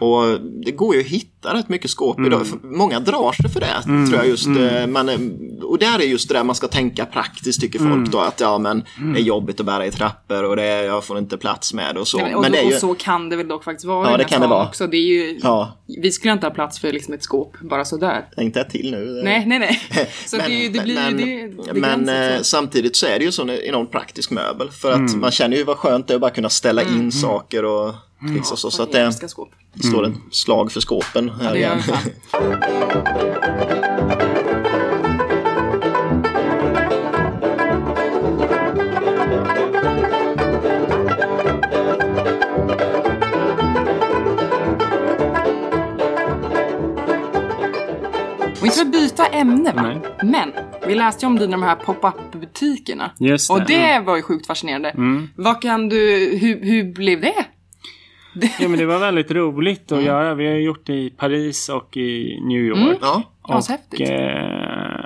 [SPEAKER 1] Och det går ju att hitta rätt mycket skåp
[SPEAKER 3] Mm.
[SPEAKER 1] idag. Många drar sig för det tror jag just. eh, Man, är- och där är just det där man ska tänka praktiskt tycker folk
[SPEAKER 3] Mm.
[SPEAKER 1] då. Att ja men det är jobbigt att bära i trappor och det är, jag får inte plats med det och så.
[SPEAKER 2] Nej, men, och,
[SPEAKER 1] men det är
[SPEAKER 2] och
[SPEAKER 1] ju,
[SPEAKER 2] så kan det väl dock faktiskt vara
[SPEAKER 1] Ja,
[SPEAKER 2] i
[SPEAKER 1] det kan det vara.
[SPEAKER 2] också. Det är ju,
[SPEAKER 1] Ja.
[SPEAKER 2] Vi skulle inte ha plats för liksom ett skåp bara sådär.
[SPEAKER 1] inte ett till nu.
[SPEAKER 2] Nej, nej, nej. Så det, är ju- det blir
[SPEAKER 1] men,
[SPEAKER 2] det, det
[SPEAKER 1] men eh, samtidigt så är det ju en enormt praktisk möbel. För att
[SPEAKER 3] Mm.
[SPEAKER 1] man känner ju vad skönt det är att bara kunna ställa in saker och liksom så. Så att det
[SPEAKER 2] skåp.
[SPEAKER 1] står ett slag för skåpen här
[SPEAKER 2] Det gör
[SPEAKER 1] igen.
[SPEAKER 2] byta ämne va?
[SPEAKER 3] Nej.
[SPEAKER 2] Men vi läste ju om dina de här pop-up butikerna.
[SPEAKER 3] Just det.
[SPEAKER 2] Och det var ju sjukt fascinerande.
[SPEAKER 3] Mm.
[SPEAKER 2] Vad kan du, hur, hur blev det?
[SPEAKER 3] Ja, men det var väldigt roligt
[SPEAKER 1] Mm.
[SPEAKER 3] att göra. Vi har gjort det i Paris och i New York.
[SPEAKER 2] Mm.
[SPEAKER 1] Ja,
[SPEAKER 3] Och eh,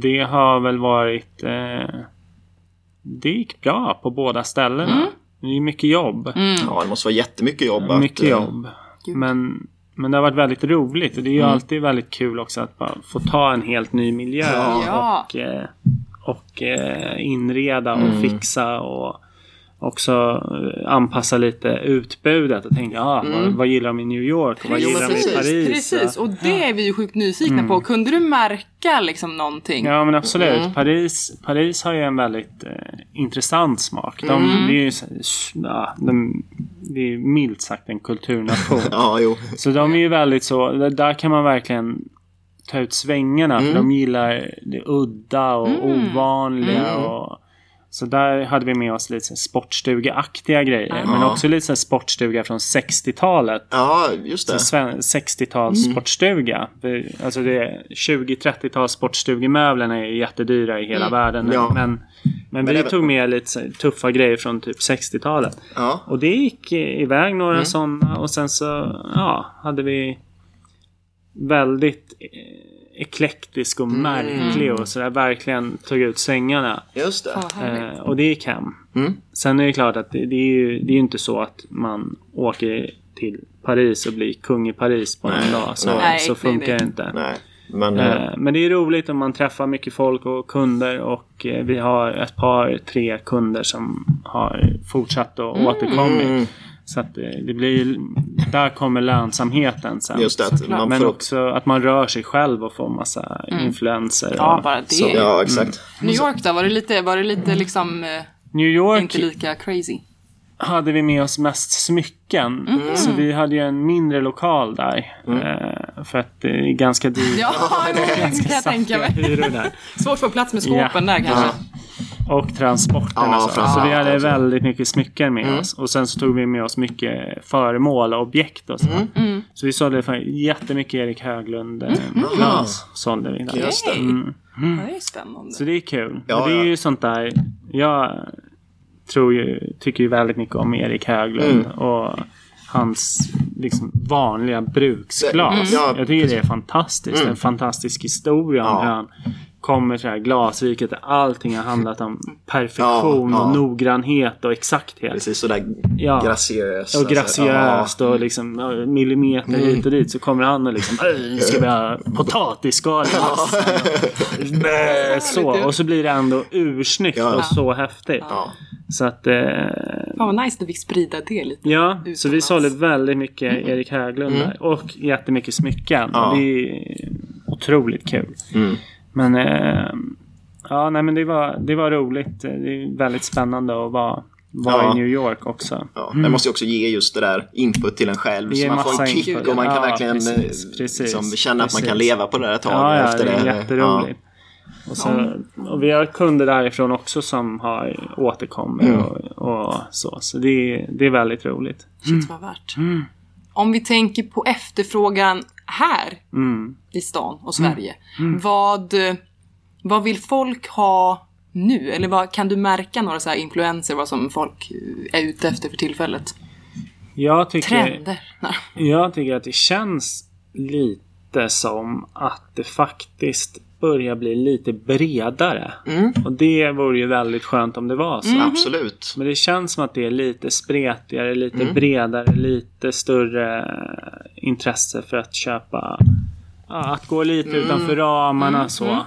[SPEAKER 3] det har väl varit... Eh, det gick bra på båda ställena.
[SPEAKER 2] Mm.
[SPEAKER 3] Det är mycket jobb.
[SPEAKER 1] ja, det måste vara jättemycket jobb. att,
[SPEAKER 3] Mycket
[SPEAKER 1] eh,
[SPEAKER 3] jobb.
[SPEAKER 2] Gud.
[SPEAKER 3] Men, men det har varit väldigt roligt. Och det är ju alltid väldigt kul också att bara få ta en helt ny miljö.
[SPEAKER 2] Ja.
[SPEAKER 3] Och, eh, och eh, inreda och fixa. Och också eh, anpassa lite utbudet. Och tänka, ja, vad, vad gillar de i New York? Och vad gillar de i Paris?
[SPEAKER 2] Precis, och det är vi ju sjukt nyfikna på. Kunde du märka liksom någonting?
[SPEAKER 3] Ja men absolut. Paris, Paris har ju en väldigt eh, intressant smak. De, det är ju ja, de, det är milt sagt en kulturnation.
[SPEAKER 1] Ja, jo.
[SPEAKER 3] Så de är ju väldigt så, där- kan man verkligen ta ut svängarna. För de gillar det udda och ovanliga. Och, så där hade vi med oss lite sportstugeaktiga grejer. Men också lite så sportstuga från 60-talet.
[SPEAKER 1] Ja, just det.
[SPEAKER 3] Sven- 60-tals sportstuga. Vi- Alltså det är 20-30-tals sportstugemöblerna är jättedyra i hela världen. nu.
[SPEAKER 1] Ja.
[SPEAKER 3] Men, men,
[SPEAKER 1] Men
[SPEAKER 3] vi
[SPEAKER 1] det-
[SPEAKER 3] tog med lite tuffa grejer från typ 60-talet.
[SPEAKER 1] Ja.
[SPEAKER 3] Och det gick i- iväg några
[SPEAKER 1] Mm.
[SPEAKER 3] sådana och sen så ja, hade vi väldigt eh, eklektisk och
[SPEAKER 1] Mm.
[SPEAKER 3] märklig och sådär verkligen tog ut svängarna.
[SPEAKER 1] Just det.
[SPEAKER 3] Eh, och det gick hem.
[SPEAKER 1] Mm.
[SPEAKER 3] Sen är det klart att det, det är ju det är inte så att man åker till Paris och blir kung i Paris på en dag. Så,
[SPEAKER 2] nej.
[SPEAKER 3] så funkar det inte.
[SPEAKER 1] Nej, men... eh,
[SPEAKER 3] Eh, Men det är roligt om man träffar mycket folk och kunder och eh, vi har ett par, tre kunder som har fortsatt och återkommit.
[SPEAKER 1] Mm.
[SPEAKER 3] Så att eh, det blir, där kommer lönsamheten sen.
[SPEAKER 1] Just det, att man
[SPEAKER 3] Men
[SPEAKER 1] får...
[SPEAKER 3] också att man rör sig själv och får massa influenser.
[SPEAKER 2] Ja,
[SPEAKER 3] och
[SPEAKER 2] bara det.
[SPEAKER 3] så.
[SPEAKER 1] Ja, exakt.
[SPEAKER 2] New York då? Var det lite, var det lite liksom eh,
[SPEAKER 3] New York
[SPEAKER 2] inte lika crazy?
[SPEAKER 3] hade vi med oss mest smycken. Så vi hade ju en mindre lokal där. Eh, för att det är ganska dyrt.
[SPEAKER 2] Ja, det kan jag tänka mig. Svårt att få plats med skåpen
[SPEAKER 3] Ja.
[SPEAKER 2] där kanske.
[SPEAKER 3] Och transporterna.
[SPEAKER 1] Ja,
[SPEAKER 3] så. så vi hade
[SPEAKER 1] också.
[SPEAKER 3] väldigt mycket smycken med oss. Och sen så tog vi med oss mycket föremål och objekt och så. Så vi sålde för jättemycket Erik Höglund eh, glas. Sålde vi
[SPEAKER 1] det.
[SPEAKER 3] Mm.
[SPEAKER 2] Ja, det är spännande.
[SPEAKER 3] Så det är kul.
[SPEAKER 1] Ja,
[SPEAKER 3] och det är
[SPEAKER 1] ja.
[SPEAKER 3] ju sånt där. Jag tror ju, tycker ju väldigt mycket om Erik Höglund.
[SPEAKER 1] Mm.
[SPEAKER 3] Och hans liksom vanliga bruksglas.
[SPEAKER 1] Mm. Ja,
[SPEAKER 3] jag tycker det är fantastiskt. En fantastisk historia om
[SPEAKER 1] Ja.
[SPEAKER 3] hur han kommer till det här glasriket där allting har handlat om perfektion
[SPEAKER 1] Ja, ja.
[SPEAKER 3] och noggrannhet och exakthet.
[SPEAKER 1] Precis sådär
[SPEAKER 3] Ja.
[SPEAKER 1] graciöst.
[SPEAKER 3] Och graciöst och liksom millimeter
[SPEAKER 1] Mm.
[SPEAKER 3] hit och dit så kommer han och liksom "Öj, ska vi ha potatisskal i massen?" Bä, Så, och så blir det ändå ursnyggt och så häftigt. Så att, eh,
[SPEAKER 2] Fan vad nice att du fick sprida det lite.
[SPEAKER 3] ja, så vi
[SPEAKER 2] Utomlands.
[SPEAKER 3] sålde väldigt mycket Erik Höglund där. Och jättemycket smycken.
[SPEAKER 1] Ja.
[SPEAKER 3] Och det är otroligt kul.
[SPEAKER 1] Mm.
[SPEAKER 3] Men, eh, ja, nej men det var, det var roligt. Det är väldigt spännande att vara, vara
[SPEAKER 1] Ja.
[SPEAKER 3] i New York också.
[SPEAKER 1] Ja, men måste ju också ge just det där input till en själv. Så man får en kick
[SPEAKER 3] input.
[SPEAKER 1] och man kan
[SPEAKER 3] Ja,
[SPEAKER 1] verkligen
[SPEAKER 3] precis,
[SPEAKER 1] eh,
[SPEAKER 3] precis,
[SPEAKER 1] liksom, känna att man kan
[SPEAKER 3] precis.
[SPEAKER 1] leva på det där ett tag
[SPEAKER 3] Ja, ja
[SPEAKER 1] efter
[SPEAKER 3] det är
[SPEAKER 1] det.
[SPEAKER 3] jätteroligt. Och, så, och vi har kunder därifrån också som har återkommit
[SPEAKER 1] Mm.
[SPEAKER 3] och, och så. Så det, är- det är väldigt roligt.
[SPEAKER 2] Shit vad värt. Om vi tänker på efterfrågan här
[SPEAKER 3] Mm.
[SPEAKER 2] i stan och Sverige. Vad, vad vill folk ha nu? Eller vad, kan du märka några så här influenser, vad som folk är ute efter för tillfället?
[SPEAKER 3] Jag tycker,
[SPEAKER 2] Trender?
[SPEAKER 3] Jag tycker att det känns lite som att det faktiskt börjar bli lite bredare. Och det vore ju väldigt skönt om det var så.
[SPEAKER 1] Absolut.
[SPEAKER 3] Men det känns som att det är lite spretigare, lite bredare, lite större intresse för att köpa ja, att gå lite utanför ramarna så.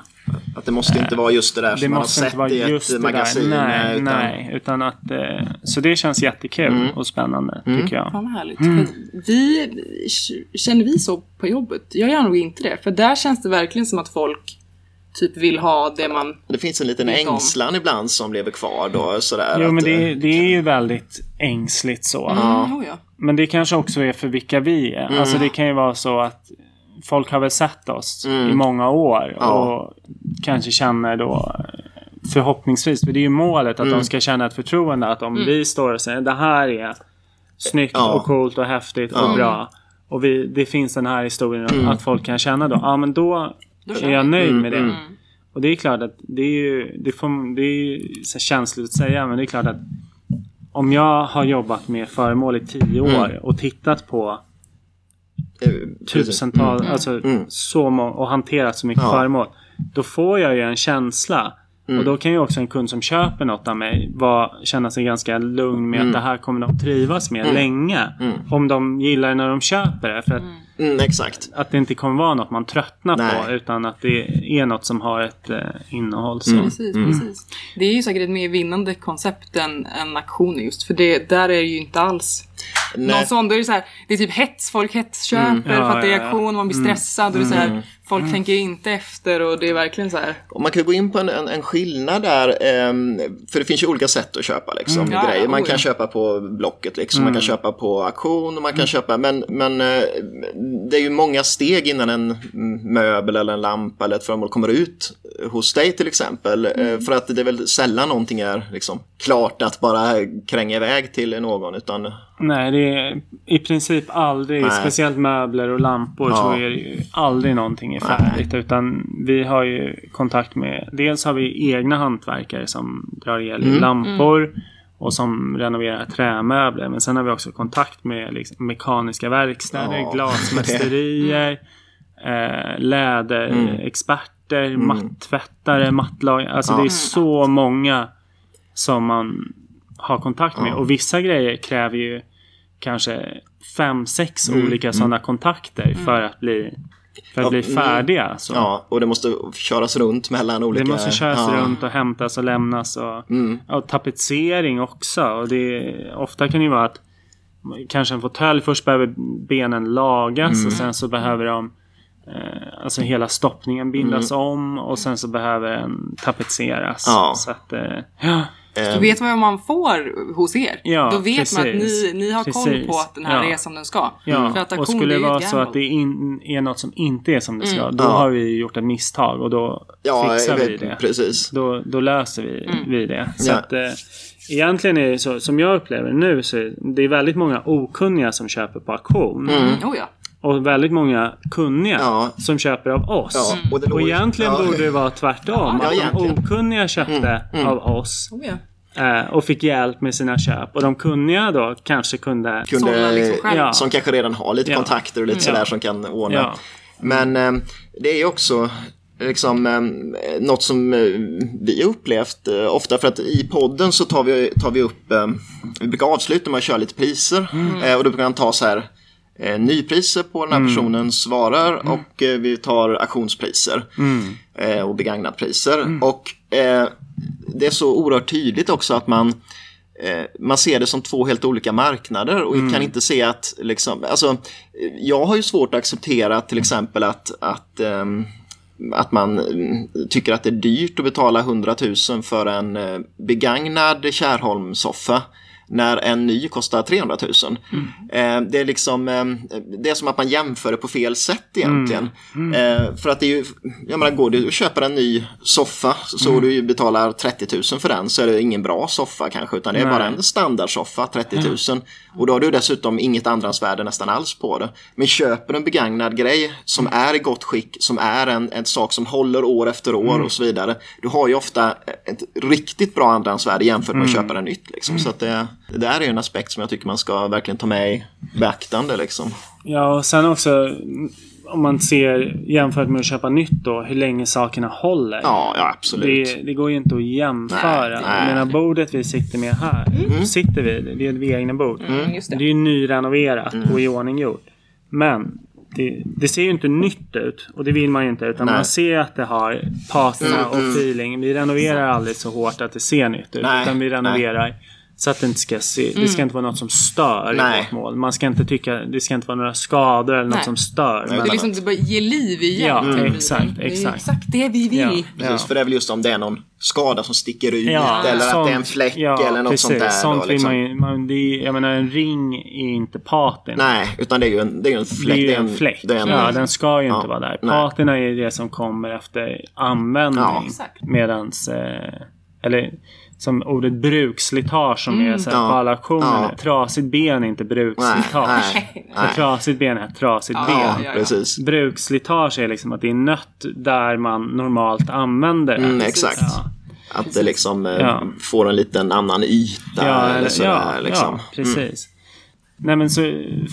[SPEAKER 1] Att det måste inte vara just det där
[SPEAKER 3] Det
[SPEAKER 1] som man har sett
[SPEAKER 3] vara
[SPEAKER 1] i ett
[SPEAKER 3] det
[SPEAKER 1] magasin.
[SPEAKER 3] där. Nej,
[SPEAKER 1] utan,
[SPEAKER 3] nej. Utan att, eh, så det känns jättekul och spännande tycker jag.
[SPEAKER 2] Fan vad härligt. För vi, känner vi så på jobbet? Jag gör nog inte det. För där känns det verkligen som att folk typ vill ha det man...
[SPEAKER 1] Det finns en liten
[SPEAKER 2] Vet om.
[SPEAKER 1] ängslan ibland som lever kvar då. Sådär,
[SPEAKER 3] Jo
[SPEAKER 1] att,
[SPEAKER 3] men det,
[SPEAKER 1] eh,
[SPEAKER 3] det är ju väldigt ängsligt så.
[SPEAKER 2] Mm, oh ja.
[SPEAKER 3] Men det kanske också är för vilka vi är. Alltså det kan ju vara så att folk har väl sett oss i många år
[SPEAKER 1] Ja.
[SPEAKER 3] och kanske känner då förhoppningsvis, för det är ju målet att de ska känna ett förtroende att om vi står och säger det här är snyggt
[SPEAKER 1] Ja.
[SPEAKER 3] och coolt och häftigt och bra och vi, det finns den här historien att folk kan känna då, ja men då, är jag nöjd med det. Och det är klart att det är ju, det får, det är ju så känsligt att säga men det är klart att om jag har jobbat med föremål i tio år och tittat på
[SPEAKER 1] eh,
[SPEAKER 3] tusentals, alltså så må- och hanterat så mycket
[SPEAKER 1] Ja.
[SPEAKER 3] föremål. Då får jag ju en känsla. Och då kan ju också en kund som köper något av mig vara, känna sig ganska lugn med att det här kommer de trivas med länge. Om de gillar det när de köper det. För att,
[SPEAKER 1] Mm, exakt.
[SPEAKER 3] att det inte kommer vara något man tröttnar
[SPEAKER 1] Nej.
[SPEAKER 3] på. Utan att det är något som har ett eh, innehåll. Så.
[SPEAKER 2] Precis, precis. Det är ju säkert ett mer vinnande koncept än, än auktioner just. För det, där är det ju inte alls
[SPEAKER 1] Nej.
[SPEAKER 2] någon sån. Då är det så här, det är typ hets. Folk hetsköper
[SPEAKER 3] Ja,
[SPEAKER 2] för att det är auktion. Man blir stressad. Och det är så här, folk tänker inte efter och det är verkligen så här.
[SPEAKER 1] Och man kan gå in på en, en, en skillnad där, ehm, för det finns ju olika sätt att köpa liksom,
[SPEAKER 2] Mm. Ja,
[SPEAKER 1] grejer. Man
[SPEAKER 2] oh,
[SPEAKER 1] kan köpa på Blocket, liksom. man kan köpa på auktion, och man kan
[SPEAKER 2] Mm.
[SPEAKER 1] köpa, men, men eh, det är ju många steg innan en möbel eller en lampa eller ett föremål kommer ut hos dig till exempel.
[SPEAKER 2] Mm.
[SPEAKER 1] Eh, För att det är väl sällan någonting är liksom, klart att bara kränga iväg till någon, utan
[SPEAKER 3] Nej, det är i princip aldrig,
[SPEAKER 1] Nej.
[SPEAKER 3] speciellt möbler och lampor, så
[SPEAKER 1] Ja.
[SPEAKER 3] är det ju aldrig någonting är färdigt. Utan vi har ju kontakt med, dels har vi egna hantverkare som drar el i lampor och som renoverar trämöbler. Men sen har vi också kontakt med liksom, mekaniska verkstäder,
[SPEAKER 1] Ja.
[SPEAKER 3] glasmästerier, eh, läderexperter, mattvättare, mattlagare. Alltså
[SPEAKER 1] Ja.
[SPEAKER 3] det är så många som man har kontakt med. Och vissa grejer kräver ju kanske fem, sex olika sådana kontakter för att bli, för att
[SPEAKER 1] Ja,
[SPEAKER 3] bli
[SPEAKER 1] mm.
[SPEAKER 3] färdiga. Så.
[SPEAKER 1] ja, och det måste köras runt mellan olika...
[SPEAKER 3] Det måste köras
[SPEAKER 1] ja.
[SPEAKER 3] runt och hämtas och lämnas. Och, och tapetsering också. Och det, ofta kan det ju vara att kanske en fåtölj först behöver benen lagas och sen så behöver de eh, Alltså hela stoppningen bindas om och sen så behöver den tapetseras.
[SPEAKER 1] Ja.
[SPEAKER 3] Så att, eh, ja.
[SPEAKER 2] Då vet man vad man får hos er.
[SPEAKER 3] Ja,
[SPEAKER 2] Då vet man att ni,
[SPEAKER 3] precis.
[SPEAKER 2] ni har koll
[SPEAKER 3] Precis.
[SPEAKER 2] på att den här
[SPEAKER 3] Ja.
[SPEAKER 2] är som den ska.
[SPEAKER 3] Ja,
[SPEAKER 2] För att
[SPEAKER 3] och skulle
[SPEAKER 2] det
[SPEAKER 3] vara så att det in, är något som inte är som det ska, då
[SPEAKER 1] Ja.
[SPEAKER 3] har vi gjort ett misstag och då
[SPEAKER 1] Ja,
[SPEAKER 3] fixar
[SPEAKER 1] jag
[SPEAKER 3] vi
[SPEAKER 1] vet,
[SPEAKER 3] det.
[SPEAKER 1] precis.
[SPEAKER 3] Då, då löser vi, vi det. Så
[SPEAKER 1] Ja.
[SPEAKER 3] att, eh, egentligen är det så, som jag upplever nu, så är det är väldigt många okunniga som köper på auktion.
[SPEAKER 2] Oh, ja.
[SPEAKER 3] Och väldigt många kunniga
[SPEAKER 1] Ja.
[SPEAKER 3] som köper av oss.
[SPEAKER 1] Ja, och
[SPEAKER 3] och, egentligen
[SPEAKER 1] ja.
[SPEAKER 3] borde det vara tvärtom.
[SPEAKER 1] Ja,
[SPEAKER 3] att de okunniga köpte av oss
[SPEAKER 2] Oh, ja.
[SPEAKER 3] eh, och fick hjälp med sina köp. Och de kunniga då kanske kunde...
[SPEAKER 1] kunde,
[SPEAKER 2] liksom.
[SPEAKER 3] Ja.
[SPEAKER 1] som kanske redan har lite
[SPEAKER 3] Ja.
[SPEAKER 1] kontakter och lite sådär som kan ordna.
[SPEAKER 3] Ja.
[SPEAKER 1] Men eh, det är ju också liksom eh, något som eh, vi upplevt eh, ofta. För att i podden så tar vi, tar vi upp, eh, vi brukar avsluta med att köra lite priser. Eh, och då brukar man ta så här eh, nypriser på den här personens varor och eh, vi tar auktionspriser. Eh, och begagnatpriser. Och eh, det är så oerhört tydligt också att man man ser det som två helt olika marknader och kan inte se att, liksom, alltså, jag har ju svårt att acceptera till exempel att, att, ehm, att man mm, tycker att det är dyrt att betala 100 000 för en eh, begagnad Kärholmsoffa när en ny kostar 300 000.
[SPEAKER 3] Mm.
[SPEAKER 1] Eh, det är liksom, eh, det är som att man jämför det på fel sätt egentligen.
[SPEAKER 3] Mm.
[SPEAKER 1] Eh, för att det är ju, jag menar går du och köper en ny soffa så
[SPEAKER 3] Mm.
[SPEAKER 1] du betalar 30 000 för den så är det ingen bra soffa kanske utan det är
[SPEAKER 3] Nej.
[SPEAKER 1] bara en standardsoffa, 30 000. Och då har du dessutom inget andrahandsvärde nästan alls på det. Men köper du en begagnad grej som är i gott skick, som är en, en sak som håller år efter år och så vidare. Du har ju ofta ett riktigt bra andrahandsvärde jämfört med att köpa den nytt. Liksom. Så att det, det där är ju en aspekt som jag tycker man ska verkligen ta med i beaktande. Liksom.
[SPEAKER 3] Ja, och sen också mm, om man ser jämfört med att köpa nytt då, hur länge sakerna håller.
[SPEAKER 1] Ja, ja absolut.
[SPEAKER 3] Det, det går ju inte att jämföra.
[SPEAKER 1] Nej, nej.
[SPEAKER 3] Jag menar bordet vi sitter med här. Sitter vi, det är ett egna bord.
[SPEAKER 2] Mm, just
[SPEAKER 3] Det
[SPEAKER 2] det.
[SPEAKER 3] är ju nyrenoverat
[SPEAKER 1] Mm.
[SPEAKER 3] och i ordning gjort. Men det, det ser ju inte nytt ut och det vill man ju inte utan
[SPEAKER 1] Nej.
[SPEAKER 3] man ser att det har patina och feeling. Vi renoverar aldrig så hårt att det ser nytt ut
[SPEAKER 1] Nej,
[SPEAKER 3] utan vi renoverar så att det inte ska se, det ska inte vara något som stör
[SPEAKER 1] Nej.
[SPEAKER 3] i vårt mål. Man ska inte tycka, det ska inte vara några skador eller något
[SPEAKER 2] Nej.
[SPEAKER 3] som stör.
[SPEAKER 1] Nej,
[SPEAKER 2] Det är liksom det bara ger liv igen
[SPEAKER 3] Ja, mm.
[SPEAKER 2] bilen.
[SPEAKER 3] exakt,
[SPEAKER 2] Det är
[SPEAKER 3] exakt.
[SPEAKER 2] exakt det vi vill.
[SPEAKER 3] Ja.
[SPEAKER 1] Precis, för det är väl just om det är någon skada som sticker ut
[SPEAKER 3] Ja,
[SPEAKER 1] eller att
[SPEAKER 3] sånt-
[SPEAKER 1] det är en fläck
[SPEAKER 3] ja,
[SPEAKER 1] eller något
[SPEAKER 3] precis,
[SPEAKER 1] sånt där.
[SPEAKER 3] Sånt
[SPEAKER 1] då, liksom.
[SPEAKER 3] man ju, man, det är, jag menar en ring är inte patina.
[SPEAKER 1] Nej, utan det är ju en, det är ju en
[SPEAKER 3] Det
[SPEAKER 1] fläck.
[SPEAKER 3] är ju en fläck.
[SPEAKER 1] det är en-
[SPEAKER 3] ja, den ska ju
[SPEAKER 1] Ja,
[SPEAKER 3] inte vara där. Patina är det som kommer efter användning.
[SPEAKER 1] Ja.
[SPEAKER 2] Exakt.
[SPEAKER 3] Medans, eh, eller som ordet bruksslitage som är så här
[SPEAKER 1] Ja.
[SPEAKER 3] på alla auktioner.
[SPEAKER 1] Ja.
[SPEAKER 3] Trasigt ben är inte
[SPEAKER 1] Nej,
[SPEAKER 3] bruksslitage.
[SPEAKER 1] nej,
[SPEAKER 3] Ett trasigt ben är trasigt
[SPEAKER 2] Ja,
[SPEAKER 3] ben.
[SPEAKER 1] Ja,
[SPEAKER 2] ja, ja.
[SPEAKER 1] precis.
[SPEAKER 3] Bruksslitage är liksom att det är nött där man normalt använder det.
[SPEAKER 1] Mm,
[SPEAKER 2] Precis.
[SPEAKER 1] exakt.
[SPEAKER 3] Ja.
[SPEAKER 1] Att det liksom eh,
[SPEAKER 3] Ja.
[SPEAKER 1] får en liten annan yta eller sådär.
[SPEAKER 3] ja,
[SPEAKER 1] liksom.
[SPEAKER 3] ja, precis. Nej men så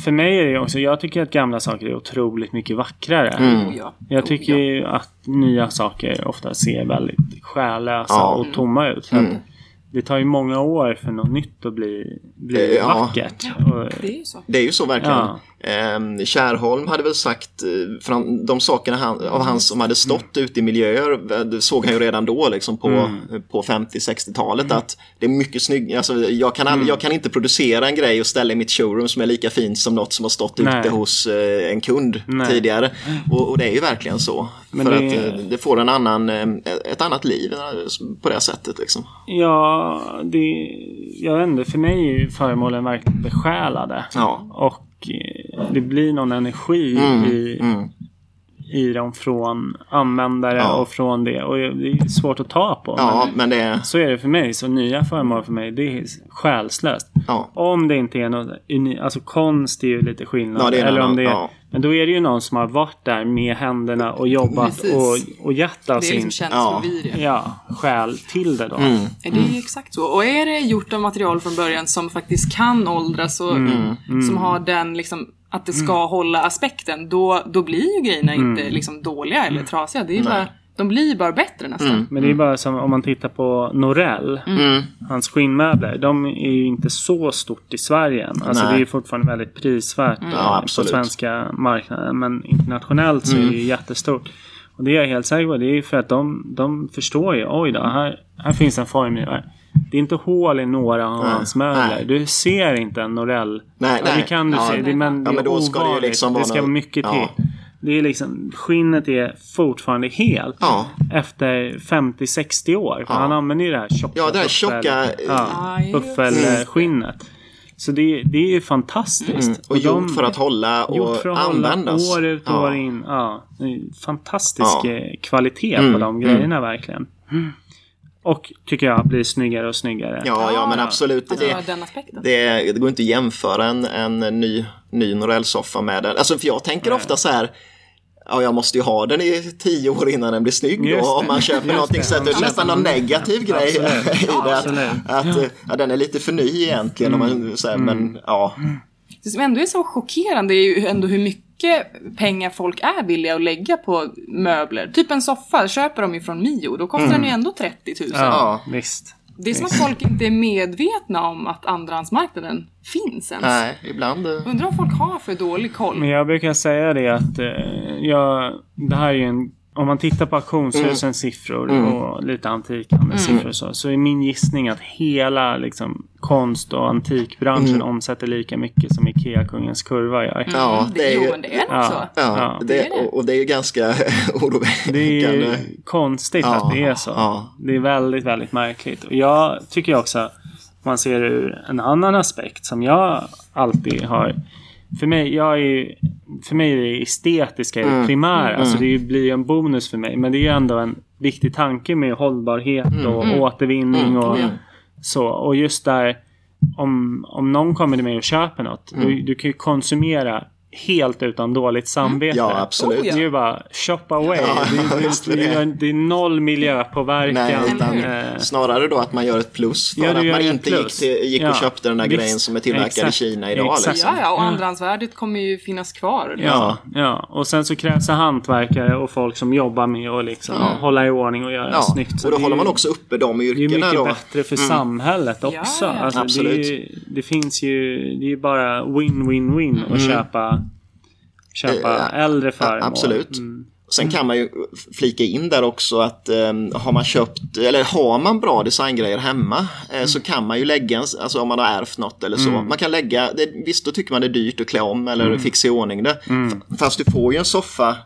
[SPEAKER 3] för mig är det ju också, jag tycker att gamla saker är otroligt mycket vackrare.
[SPEAKER 1] Mm.
[SPEAKER 2] Oh, ja.
[SPEAKER 3] Jag
[SPEAKER 2] Oh,
[SPEAKER 3] tycker
[SPEAKER 2] ja.
[SPEAKER 3] ju att nya saker ofta ser väldigt själlösa
[SPEAKER 1] Ja.
[SPEAKER 3] och tomma ut. Så att
[SPEAKER 1] Mm.
[SPEAKER 3] Det tar ju många år för något nytt att bli, bli
[SPEAKER 1] Ja.
[SPEAKER 3] vackert. Och,
[SPEAKER 2] Det är ju så.
[SPEAKER 1] Det är ju så verkligen.
[SPEAKER 3] Ja.
[SPEAKER 1] Ehm, Kärrholm hade väl sagt, eh, för de sakerna han, av hans som hade stått ute i miljöer, eh, det såg han ju redan då liksom på,
[SPEAKER 3] Mm.
[SPEAKER 1] på 50-60-talet att det är mycket snyggt. Alltså, jag, kan all, jag kan inte producera en grej och ställa i mitt showroom som är lika fint som något som har stått
[SPEAKER 3] Nej.
[SPEAKER 1] ute hos eh, en kund
[SPEAKER 3] Nej.
[SPEAKER 1] tidigare. Och, och det är ju verkligen så.
[SPEAKER 3] Men
[SPEAKER 1] för
[SPEAKER 3] det-
[SPEAKER 1] att eh, det får en annan, eh, ett annat liv eh, på det sättet. Liksom.
[SPEAKER 3] ja, det, jag vet inte, för mig är ju föremålen verkligen besjälade.
[SPEAKER 1] Ja.
[SPEAKER 3] Och det blir någon energi i,
[SPEAKER 1] Mm.
[SPEAKER 3] I dem från användare
[SPEAKER 1] Ja.
[SPEAKER 3] och från det. Och det är svårt att ta på.
[SPEAKER 1] Ja,
[SPEAKER 3] men
[SPEAKER 1] men det är...
[SPEAKER 3] så är det för mig. Så nya föremål för mig, det är själslöst.
[SPEAKER 1] Ja.
[SPEAKER 3] Om det inte är något unikt. Alltså konst är ju lite skillnad.
[SPEAKER 1] Ja, det är en
[SPEAKER 3] eller om det är,
[SPEAKER 1] ja.
[SPEAKER 3] Men då är det ju någon som har varit där med händerna och jobbat
[SPEAKER 2] Precis.
[SPEAKER 3] och, och gett av
[SPEAKER 2] Det är
[SPEAKER 3] sin
[SPEAKER 2] liksom
[SPEAKER 1] Ja.
[SPEAKER 2] Ja.
[SPEAKER 3] själ till det då.
[SPEAKER 1] Mm.
[SPEAKER 2] Det är ju exakt så. Och är det gjort av material från början som faktiskt kan åldras och
[SPEAKER 3] Mm.
[SPEAKER 2] som har den liksom att det ska hålla aspekten, då, då blir ju grejerna
[SPEAKER 3] Mm.
[SPEAKER 2] inte liksom dåliga eller trasiga. Det är bara, de blir ju bara bättre nästan.
[SPEAKER 3] Men det är bara som om man tittar på Norell.
[SPEAKER 1] Mm.
[SPEAKER 3] Hans skinnmöbler. De är ju inte så stort i Sverige än. Alltså
[SPEAKER 1] Nej.
[SPEAKER 3] det är ju fortfarande väldigt prisvärt
[SPEAKER 1] Ja,
[SPEAKER 3] på svenska marknaden. Men internationellt så är
[SPEAKER 1] Mm.
[SPEAKER 3] det ju jättestort. Och det är jag helt säker på. Det är ju för att de, de förstår ju. Oj då, här, här finns en formgivare. Det är inte hål i några av hans möbler. Du ser inte en Norell.
[SPEAKER 1] Nej,
[SPEAKER 3] Ja,
[SPEAKER 1] nej.
[SPEAKER 3] det kan du
[SPEAKER 1] Ja.
[SPEAKER 3] se. Det, men det
[SPEAKER 1] Ja, men
[SPEAKER 3] är
[SPEAKER 1] då ska det
[SPEAKER 3] ovanligt.
[SPEAKER 1] liksom vara
[SPEAKER 3] det ska vara mycket
[SPEAKER 1] Ja.
[SPEAKER 3] till. Det är liksom, skinnet är fortfarande helt
[SPEAKER 1] Ja.
[SPEAKER 3] efter 50-60 år.
[SPEAKER 1] Ja.
[SPEAKER 3] han använder ju det här tjocka,
[SPEAKER 1] Ja, det här tjocka, eh,
[SPEAKER 3] ja,
[SPEAKER 2] Ja, just det.
[SPEAKER 3] buffelskinnet. Så det, det är ju fantastiskt.
[SPEAKER 1] Mm. Och
[SPEAKER 3] de-
[SPEAKER 1] gjort för att hålla och
[SPEAKER 3] gjort för att hålla
[SPEAKER 1] användas.
[SPEAKER 3] år ut och
[SPEAKER 1] ja.
[SPEAKER 3] år in. Ja, fantastisk
[SPEAKER 1] Ja.
[SPEAKER 3] eh, kvalitet på
[SPEAKER 1] Mm,
[SPEAKER 3] de grejerna verkligen. Och tycker jag blir snyggare och snyggare.
[SPEAKER 1] Ja, ja, men
[SPEAKER 2] Ja.
[SPEAKER 1] absolut. Det, det, det går inte att jämföra en, en ny, ny Norell-soffa med den. Alltså, för jag tänker ofta så här. Ja, jag måste ju ha den i tio år innan den blir snygg. Då, om man köper
[SPEAKER 3] Just
[SPEAKER 1] någonting
[SPEAKER 3] det.
[SPEAKER 1] så att det är nästan någon negativ grej
[SPEAKER 3] Absolut.
[SPEAKER 1] i det. Att, att eh, ja, den är lite för ny egentligen. Om man, så här, Men ja,
[SPEAKER 2] Det som ändå är så chockerande är ju ändå hur mycket pengar folk är villiga att lägga på möbler. Typ en soffa, köper de ju från Mio, då kostar den ju ändå 30 000.
[SPEAKER 3] Ja,
[SPEAKER 1] Ja.
[SPEAKER 3] visst.
[SPEAKER 2] Det är som att folk inte är medvetna om att andrahandsmarknaden finns ens.
[SPEAKER 1] nej, ibland. eh,
[SPEAKER 2] Undrar om folk har för dålig koll.
[SPEAKER 3] Men jag brukar säga det att eh, jag, det här är ju en om man tittar på auktionshusens siffror
[SPEAKER 1] Mm.
[SPEAKER 3] och lite antikhandelns siffror och så, så är min gissning att hela liksom, konst och antikbranschen
[SPEAKER 1] Mm.
[SPEAKER 3] omsätter lika mycket som Ikea-kungens kurva gör.
[SPEAKER 1] Ja,
[SPEAKER 2] Mm, det,
[SPEAKER 1] det är
[SPEAKER 2] jo,
[SPEAKER 1] ju-
[SPEAKER 2] men det är nog
[SPEAKER 3] Ja.
[SPEAKER 2] så.
[SPEAKER 1] Ja,
[SPEAKER 3] Ja.
[SPEAKER 1] det,
[SPEAKER 2] Det det.
[SPEAKER 1] Och, och det är ju ganska
[SPEAKER 3] Det är
[SPEAKER 1] oroväckande.
[SPEAKER 3] ju konstigt
[SPEAKER 1] Ja,
[SPEAKER 3] att det är så.
[SPEAKER 1] ja.
[SPEAKER 3] Det är väldigt, väldigt märkligt. Och jag tycker också man ser ur en annan aspekt som jag alltid har. För mig, jag är, ju- för mig är det estetiska det primära. Alltså det blir ju en bonus för mig. Men det är ju ändå en viktig tanke med hållbarhet och återvinning och
[SPEAKER 2] Ja.
[SPEAKER 3] så. Och just där, om, om någon kommer till mig och köper något. Du, du kan ju konsumera helt utan dåligt samvete.
[SPEAKER 1] Ja, absolut.
[SPEAKER 2] Oh, ja.
[SPEAKER 3] Det är ju bara shop away.
[SPEAKER 1] Ja,
[SPEAKER 3] det, det, det, är- det är noll miljöpåverkan.
[SPEAKER 1] Nej, utan
[SPEAKER 3] Eh,
[SPEAKER 1] snarare då att man gör ett plus för
[SPEAKER 3] Ja, du
[SPEAKER 1] att man
[SPEAKER 3] ett
[SPEAKER 1] inte gick,
[SPEAKER 3] plus.
[SPEAKER 1] till, gick
[SPEAKER 3] Ja,
[SPEAKER 1] och köpte den där
[SPEAKER 3] visst.
[SPEAKER 1] grejen som är tillverkad
[SPEAKER 3] Exakt.
[SPEAKER 1] i Kina idag.
[SPEAKER 3] Exakt.
[SPEAKER 1] Liksom.
[SPEAKER 2] Ja, ja, och andrahandsvärdet kommer ju finnas kvar.
[SPEAKER 3] Ja, ja, och sen så krävs det hantverkare och folk som jobbar med att liksom hålla i ordning och göra
[SPEAKER 1] Ja,
[SPEAKER 3] snyggt. Så
[SPEAKER 1] och då håller man också uppe de
[SPEAKER 3] Det är ju
[SPEAKER 1] yrkena
[SPEAKER 3] mycket
[SPEAKER 1] då.
[SPEAKER 3] bättre för samhället också.
[SPEAKER 2] Ja, ja.
[SPEAKER 3] Alltså, det, är ju, det finns ju, det är ju bara win-win-win att köpa, köpa
[SPEAKER 1] Eh,
[SPEAKER 3] äldre föremål.
[SPEAKER 1] absolut.
[SPEAKER 3] Mm.
[SPEAKER 1] Sen kan man ju flika in där också att eh, har man köpt, eller har man bra designgrejer hemma eh, så kan man ju lägga, alltså om man har ärvt något eller så. Man kan lägga, det, visst då tycker man det är dyrt att klä om eller fixa i ordning det. F- Fast du får ju en soffa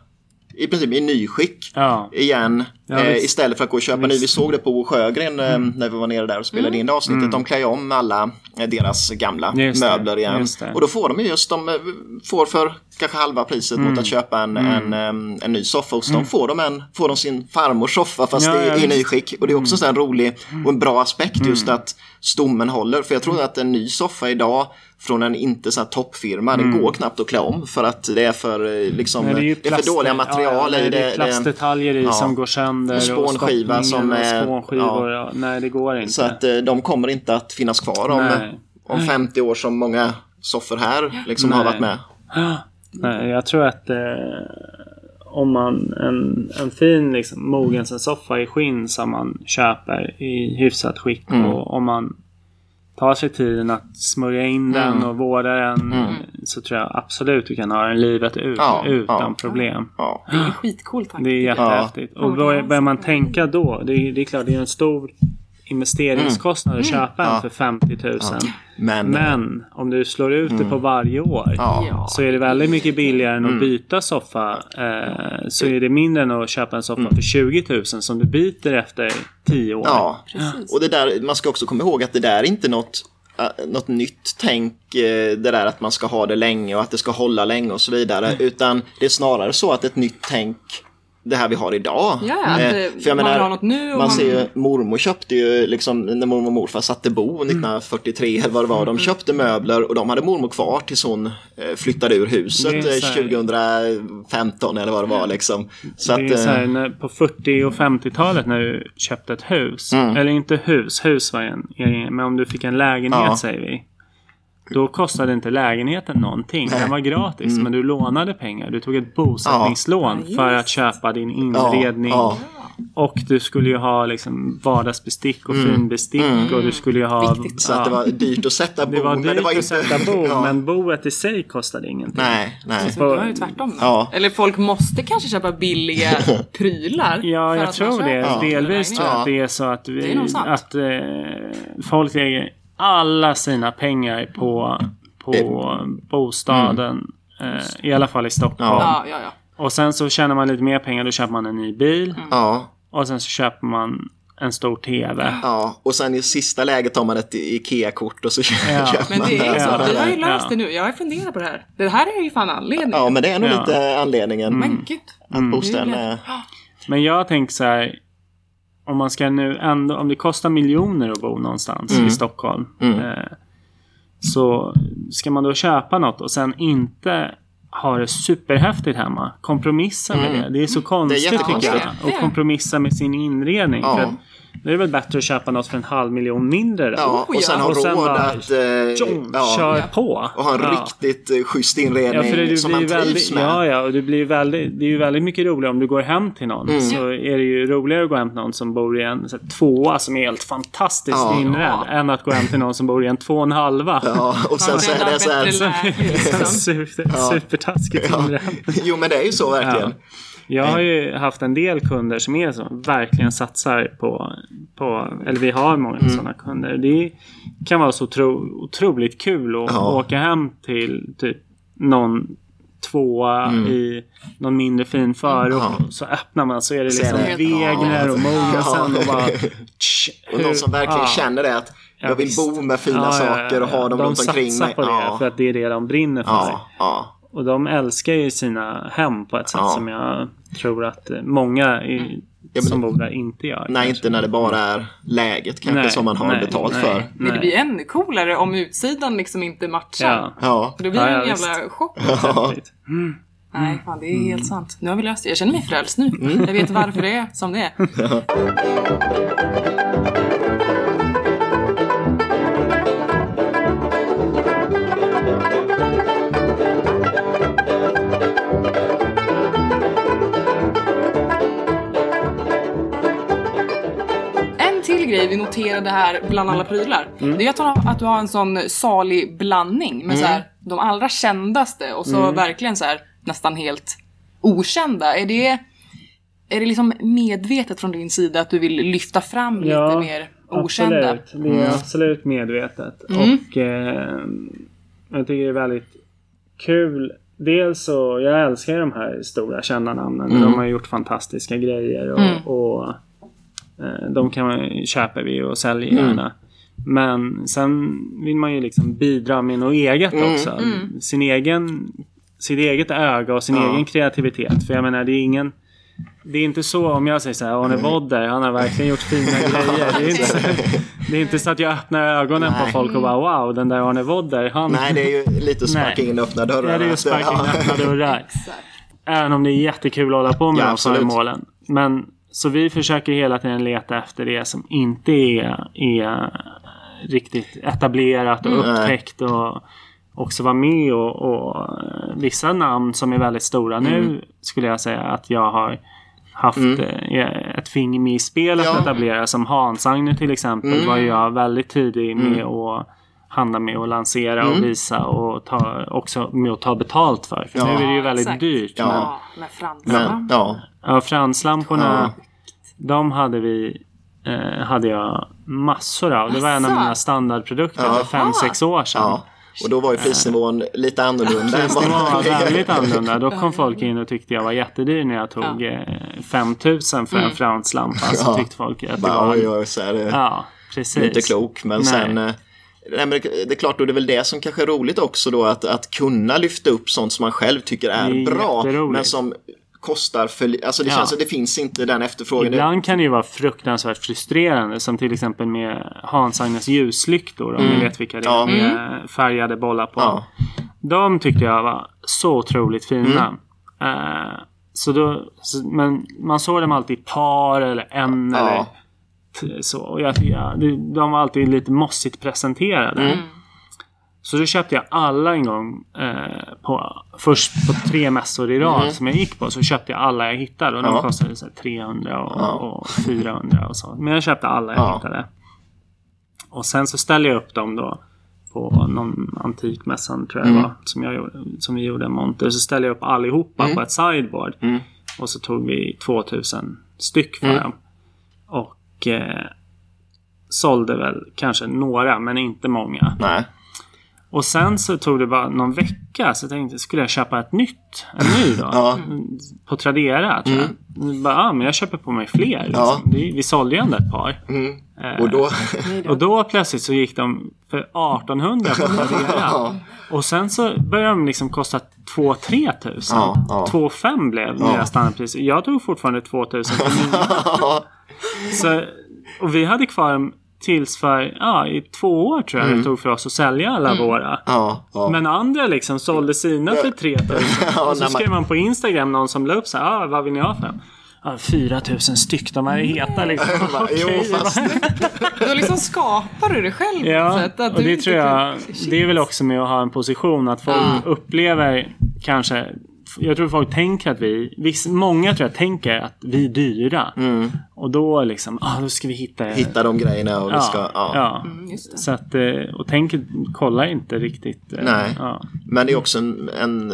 [SPEAKER 1] i princip i nyskick
[SPEAKER 3] Ja.
[SPEAKER 1] igen
[SPEAKER 3] Ja,
[SPEAKER 1] eh, istället för att gå och köpa ny. Vi såg det på Sjögren eh, när vi var nere där och spelade in det avsnittet. De klär ju om alla eh, deras gamla
[SPEAKER 3] Just
[SPEAKER 1] möbler igen. Och då får de ju just, de eh, får för kanske halva priset mot att köpa en, en, em, en ny soffa hos dem. Får de, en, får de sin farmors soffa fast
[SPEAKER 3] Ja,
[SPEAKER 1] i
[SPEAKER 3] visst.
[SPEAKER 1] nyskick. Och det är också en rolig och en bra aspekt just att stommen håller. För jag tror att en ny soffa idag från en inte så här toppfirma, den går knappt att klä om för att det är för, eh, liksom,
[SPEAKER 3] Nej,
[SPEAKER 1] det
[SPEAKER 3] ju
[SPEAKER 1] är, för dåliga material
[SPEAKER 3] ja, ja,
[SPEAKER 1] i det.
[SPEAKER 3] Det är plastdetaljer i
[SPEAKER 1] ja.
[SPEAKER 3] som går sönder.
[SPEAKER 1] Och spånskiva
[SPEAKER 3] stoppningen
[SPEAKER 1] som
[SPEAKER 3] och
[SPEAKER 1] är-
[SPEAKER 3] Spånskivor, ja. Nej, det går inte.
[SPEAKER 1] Så att eh, de kommer inte att finnas kvar om,
[SPEAKER 3] Nej.
[SPEAKER 1] om 50 år som många soffor här liksom har varit med.
[SPEAKER 3] Nej, jag tror att eh, om man en, en fin liksom, Mogensen-soffa i skinn som man köper i hyfsat skick
[SPEAKER 1] Mm.
[SPEAKER 3] och om man tar sig tiden att smörja in den
[SPEAKER 1] Mm.
[SPEAKER 3] och vårda den så tror jag absolut du kan ha den livet ut
[SPEAKER 1] Ja,
[SPEAKER 3] utan
[SPEAKER 1] ja.
[SPEAKER 3] problem.
[SPEAKER 1] Ja.
[SPEAKER 2] Det är skitcoolt faktiskt.
[SPEAKER 3] Det är jättehäftigt. Och börjar, börjar man tänka då, det är, det är klart det är en stor investeringskostnad att köpa en
[SPEAKER 1] Mm. Ja.
[SPEAKER 3] för 50 000.
[SPEAKER 1] Men,
[SPEAKER 3] Men om du slår ut det på varje år så är det väldigt mycket billigare än att byta soffa. Eh, så är det mindre än att köpa en soffa för 20 000 som du byter efter 10 år.
[SPEAKER 1] Ja,
[SPEAKER 2] Precis.
[SPEAKER 1] och det där, man ska också komma ihåg att det där är inte något, äh, något nytt tänk, eh, det där att man ska ha det länge och att det ska hålla länge och så vidare. Utan det är snarare så att ett nytt tänk, det här vi har idag.
[SPEAKER 2] Ja, att,
[SPEAKER 1] Eh,
[SPEAKER 2] eh,
[SPEAKER 1] för jag
[SPEAKER 2] man
[SPEAKER 1] menar,
[SPEAKER 2] vill ha något nu och
[SPEAKER 1] man
[SPEAKER 2] man-
[SPEAKER 1] ser ju, mormor köpte ju, liksom, när mormor och morfar satte bo 1943 eller vad det var,
[SPEAKER 2] Mm.
[SPEAKER 1] de köpte möbler och de hade mormor kvar tills hon eh, flyttade ur huset
[SPEAKER 3] Det är
[SPEAKER 1] eh,
[SPEAKER 3] så här-
[SPEAKER 1] 2015 eller vad det var liksom. Så
[SPEAKER 3] det är
[SPEAKER 1] att,
[SPEAKER 3] så här,
[SPEAKER 1] eh,
[SPEAKER 3] när, på 40 och 50-talet när du köpte ett hus.
[SPEAKER 1] Mm.
[SPEAKER 3] Eller inte hus, hus var en men om du fick en lägenhet
[SPEAKER 1] Ja.
[SPEAKER 3] säger vi. Då kostade inte lägenheten någonting. Den var gratis. Men du lånade pengar. Du tog ett bosättningslån
[SPEAKER 2] Mm. Ja,
[SPEAKER 3] för att köpa din
[SPEAKER 1] ja,
[SPEAKER 3] inredning.
[SPEAKER 1] ja.
[SPEAKER 3] Och du skulle ju ha liksom vardagsbestick och finbestick. Och du skulle ju ha...
[SPEAKER 2] Viktigt.
[SPEAKER 1] så att det var dyrt att sätta bo.
[SPEAKER 3] det var
[SPEAKER 1] men
[SPEAKER 3] dyrt
[SPEAKER 1] det var
[SPEAKER 3] att
[SPEAKER 1] inte...
[SPEAKER 3] sätta bo,
[SPEAKER 1] ja.
[SPEAKER 3] men boet i sig kostade ingenting.
[SPEAKER 1] Nej, nej.
[SPEAKER 2] Så det var ju tvärtom.
[SPEAKER 1] Ja.
[SPEAKER 2] Eller folk måste kanske köpa billiga prylar.
[SPEAKER 3] Ja,
[SPEAKER 2] för
[SPEAKER 3] jag
[SPEAKER 2] att
[SPEAKER 3] tror det. Delvis tror jag
[SPEAKER 1] Ja.
[SPEAKER 3] att det är så att, vi, att eh, folk lägger alla sina pengar på, på bostaden. Eh, I alla fall i Stockholm.
[SPEAKER 2] Ja, ja, ja.
[SPEAKER 3] Och sen så tjänar man lite mer pengar. Då köper man en ny bil.
[SPEAKER 2] Mm.
[SPEAKER 1] Ja,
[SPEAKER 3] Och sen så köper man en stor TV.
[SPEAKER 1] ja. Och sen i sista läget tar man ett Ikea-kort och så
[SPEAKER 3] Ja.
[SPEAKER 1] köper
[SPEAKER 2] Men
[SPEAKER 1] man
[SPEAKER 2] det är så. Vi har ju löst
[SPEAKER 3] Ja.
[SPEAKER 2] det nu. Jag har funderat på det här. Det här är ju fan anledningen.
[SPEAKER 1] Ja, men det är nog
[SPEAKER 3] Ja.
[SPEAKER 1] lite anledningen.
[SPEAKER 2] Men gud.
[SPEAKER 1] Att bostaden
[SPEAKER 2] är
[SPEAKER 1] är...
[SPEAKER 3] Men jag tänker så här. Om man ska nu ändå, om det kostar miljoner att bo någonstans
[SPEAKER 1] Mm.
[SPEAKER 3] i Stockholm. Eh, så ska man då köpa något och sen inte ha det superhäftigt hemma. Kompromissa med det. Det är så konstigt tycker
[SPEAKER 1] jättekonstigt.
[SPEAKER 3] jag. Och kompromissa med sin inredning.
[SPEAKER 1] Ja.
[SPEAKER 3] För det är väl bättre att köpa något för en halv miljon mindre då.
[SPEAKER 1] Ja, och sen
[SPEAKER 2] ja.
[SPEAKER 1] ha
[SPEAKER 3] sen
[SPEAKER 1] råd
[SPEAKER 3] bara,
[SPEAKER 1] att... Eh,
[SPEAKER 3] Tjong,
[SPEAKER 1] ja,
[SPEAKER 3] kör på.
[SPEAKER 1] och ha en
[SPEAKER 3] Ja.
[SPEAKER 1] riktigt eh, schysst
[SPEAKER 3] Ja,
[SPEAKER 1] inredning
[SPEAKER 3] för det,
[SPEAKER 1] som
[SPEAKER 3] blir
[SPEAKER 1] man trivs
[SPEAKER 3] väldigt,
[SPEAKER 1] med.
[SPEAKER 3] ja, ja, och det blir väldigt, det är ju väldigt mycket roligare om du går hem till någon.
[SPEAKER 1] Mm.
[SPEAKER 3] Så är det ju roligare att gå hem till någon som bor i en så här, tvåa som är helt fantastiskt
[SPEAKER 1] Ja.
[SPEAKER 3] inredd. Än att gå hem till någon som bor i en två och en halva.
[SPEAKER 1] Ja, och sen så är det så här...
[SPEAKER 2] Liksom.
[SPEAKER 3] Super, Supertaskigt
[SPEAKER 1] Ja.
[SPEAKER 3] inredd.
[SPEAKER 1] Jo, men det är ju så verkligen.
[SPEAKER 3] Jag har ju haft en del kunder som är så, verkligen satsar på, på eller vi har många
[SPEAKER 1] Mm.
[SPEAKER 3] sådana kunder. Det kan vara så otro, otroligt kul att
[SPEAKER 1] Ja.
[SPEAKER 3] åka hem till typ någon tvåa i någon mindre fin förort.
[SPEAKER 1] Mm. Ja.
[SPEAKER 3] Så öppnar man så är det liksom
[SPEAKER 1] det.
[SPEAKER 3] Wegener och Mogensen och bara... tsch,
[SPEAKER 1] Och någon som verkligen
[SPEAKER 3] ja.
[SPEAKER 1] känner det att jag vill bo med fina saker och ha dem
[SPEAKER 3] de
[SPEAKER 1] runt omkring
[SPEAKER 3] satsar
[SPEAKER 1] mig.
[SPEAKER 3] på det för att det är det de brinner för.
[SPEAKER 1] Ja, ja,
[SPEAKER 3] Och de älskar ju sina hem på ett sätt
[SPEAKER 1] Ja.
[SPEAKER 3] som jag tror att eh, många i,
[SPEAKER 1] men
[SPEAKER 3] som
[SPEAKER 1] det-
[SPEAKER 3] bor där inte gör.
[SPEAKER 1] Nej,
[SPEAKER 3] kanske.
[SPEAKER 1] inte när det bara är läget kanske
[SPEAKER 3] Nej,
[SPEAKER 1] som man har
[SPEAKER 3] nej,
[SPEAKER 1] betalt
[SPEAKER 3] nej,
[SPEAKER 1] för.
[SPEAKER 2] Men det blir ännu coolare om utsidan liksom inte matchar.
[SPEAKER 3] Ja.
[SPEAKER 1] Ja,
[SPEAKER 2] För då blir
[SPEAKER 3] Ja,
[SPEAKER 2] det
[SPEAKER 3] ja,
[SPEAKER 2] en
[SPEAKER 3] visst.
[SPEAKER 2] jävla chock.
[SPEAKER 3] Häftigt.
[SPEAKER 2] Nej, fan det är helt sant. Nu har vi löst det. Jag känner mig frälst nu.
[SPEAKER 1] Mm.
[SPEAKER 2] Jag vet varför det är som det är. Till grej vi noterade här bland alla prylar.
[SPEAKER 3] Mm.
[SPEAKER 2] Det är att, du har- en sån salig blandning med så här, de allra kändaste och så
[SPEAKER 3] Mm.
[SPEAKER 2] verkligen så här, nästan helt okända. Är det, är det liksom medvetet från din sida att du vill lyfta fram lite
[SPEAKER 3] Ja,
[SPEAKER 2] mer okända?
[SPEAKER 3] Absolut. Det är absolut medvetet.
[SPEAKER 2] Mm.
[SPEAKER 3] Och eh, jag tycker det är väldigt kul. Dels så, jag älskar de här stora kända namnen. De har gjort fantastiska grejer och,
[SPEAKER 2] Mm.
[SPEAKER 3] och de kan man, köper vi och säljer gärna. Men sen vill man ju liksom bidra med något eget också. Sin egen, sitt eget öga och sin
[SPEAKER 1] Ja.
[SPEAKER 3] egen kreativitet. För jag menar, det är ingen det är inte så om jag säger så här, Arne Vodder, han har verkligen gjort fina grejer. Det är, inte så, det är inte så att jag öppnar ögonen på
[SPEAKER 1] Nej.
[SPEAKER 3] folk och bara wow, den där Arne Vodder, han...
[SPEAKER 1] Nej, det är ju lite sparka in öppna dörrar.
[SPEAKER 3] Ja, det är ju sparka in öppna dörrar. Även om det är jättekul att hålla på med
[SPEAKER 1] Ja,
[SPEAKER 3] de föremålen. Men så vi försöker hela tiden leta efter det som inte är, är riktigt etablerat och
[SPEAKER 1] Mm.
[SPEAKER 3] upptäckt. Och också vara med och, och eh, vissa namn som är väldigt stora.
[SPEAKER 1] Mm.
[SPEAKER 3] Nu skulle jag säga att jag har haft eh, ett finger med i spelet
[SPEAKER 1] Ja.
[SPEAKER 3] att etablera. Som Hans-Agne till exempel
[SPEAKER 1] Mm.
[SPEAKER 3] var jag väldigt tidig med att handla med och lansera
[SPEAKER 1] Mm.
[SPEAKER 3] och visa och ta, också med att ta betalt för. För
[SPEAKER 1] Ja.
[SPEAKER 3] nu är det ju väldigt
[SPEAKER 2] exakt.
[SPEAKER 3] dyrt.
[SPEAKER 1] Ja.
[SPEAKER 3] Men,
[SPEAKER 2] med.
[SPEAKER 1] Men, ja.
[SPEAKER 3] Ja, franslamporna.
[SPEAKER 1] Ja.
[SPEAKER 3] De hade vi eh, hade jag massor av. Det var en av mina standardprodukter
[SPEAKER 1] Ja.
[SPEAKER 3] för fem sex år sedan.
[SPEAKER 1] ja. Och då var ju prisnivån lite annorlunda.
[SPEAKER 3] Det var väldigt annorlunda. Då kom folk in och tyckte jag var jättedyr när jag tog
[SPEAKER 2] Ja.
[SPEAKER 3] eh, 5000 för en franslampa. Så
[SPEAKER 1] Ja.
[SPEAKER 3] tyckte folk att det var...
[SPEAKER 1] det
[SPEAKER 3] Ja, precis.
[SPEAKER 1] inte klok. Men
[SPEAKER 3] Nej.
[SPEAKER 1] sen... Nej, men det är klart, och det är väl det som kanske är roligt också då att, att kunna lyfta upp sånt som man själv tycker är,
[SPEAKER 3] Det är
[SPEAKER 1] bra. Men som kostar för Alltså det
[SPEAKER 3] Ja.
[SPEAKER 1] känns att det finns inte den efterfrågan.
[SPEAKER 3] Ibland kan det ju vara fruktansvärt frustrerande som till exempel med Hans-Agnes ljuslyktor om ni vet vilka det är
[SPEAKER 1] Ja.
[SPEAKER 3] med färgade bollar på.
[SPEAKER 1] Ja.
[SPEAKER 3] De tyckte jag var så otroligt fina. Eh, så då, så, men man såg dem alltid i par eller en
[SPEAKER 1] Ja.
[SPEAKER 3] eller så. Och jag, ja, det- de var alltid lite mossigt presenterade. Så då köpte jag alla en gång. Eh, på, först på tre mässor i rad som jag gick på. Så köpte jag alla jag hittade. Och de
[SPEAKER 1] Ja.
[SPEAKER 3] kostade så här 300 och,
[SPEAKER 1] Ja.
[SPEAKER 3] och 400 och så. Men jag köpte alla jag
[SPEAKER 1] Ja.
[SPEAKER 3] hittade. Och sen så ställde jag upp dem då. På någon antikmässan tror jag
[SPEAKER 1] Mm.
[SPEAKER 3] det var. Som, jag, som vi gjorde en monter. Så ställde jag upp allihopa
[SPEAKER 1] Mm.
[SPEAKER 3] på ett sideboard. Och så tog vi 2000 styck för
[SPEAKER 1] Mm.
[SPEAKER 3] dem. Och eh, sålde väl kanske några men inte många.
[SPEAKER 1] Nej.
[SPEAKER 3] Och sen så tog det bara någon vecka så jag tänkte skulle jag köpa ett nytt? En ny då?
[SPEAKER 1] Ja.
[SPEAKER 3] På Tradera tror jag. Bara, ja, men jag köper på mig fler. Liksom.
[SPEAKER 1] Ja.
[SPEAKER 3] Det, vi sålde ju ändå ett par.
[SPEAKER 1] Mm.
[SPEAKER 3] Eh,
[SPEAKER 1] Och då...
[SPEAKER 3] och då plötsligt så gick de för 1800 på Tradera.
[SPEAKER 1] Ja.
[SPEAKER 3] Och sen så började de liksom kosta 2-3 tusen.
[SPEAKER 1] Ja, ja.
[SPEAKER 3] 2-5 blev
[SPEAKER 1] Ja.
[SPEAKER 3] nya standardpris. Jag tog fortfarande 2000 för mina. så, Och vi hade kvar dem tills för, ja, i två år tror jag det tog för oss att sälja alla våra.
[SPEAKER 1] Mm. Ja, ja.
[SPEAKER 3] Men andra liksom sålde sina för 3000.
[SPEAKER 1] Ja,
[SPEAKER 3] och så skrev man på Instagram någon som la upp så här, ah, vad vill ni ha för dem? Ja, 4000 styck, de här är heta liksom.
[SPEAKER 1] Bara,
[SPEAKER 3] Okej,
[SPEAKER 1] jo, fast...
[SPEAKER 2] Då liksom skapar du det själv
[SPEAKER 3] Ja,
[SPEAKER 2] sätt. Att
[SPEAKER 3] och det tror jag,
[SPEAKER 2] kan-
[SPEAKER 3] det är väl också med att ha en position att folk
[SPEAKER 2] Ja.
[SPEAKER 3] upplever kanske jag tror folk tänker att vi, viss, många tror jag tänker att vi är dyra. Och då liksom, ah, då ska vi hitta...
[SPEAKER 1] Mm. Hitta de grejerna och vi
[SPEAKER 3] ja,
[SPEAKER 1] ska... Ja.
[SPEAKER 3] ja.
[SPEAKER 2] Mm.
[SPEAKER 3] Så att, eh, och tänker, kollar inte riktigt. eh,
[SPEAKER 1] Nej.
[SPEAKER 3] Ja.
[SPEAKER 1] Men det är också en, en,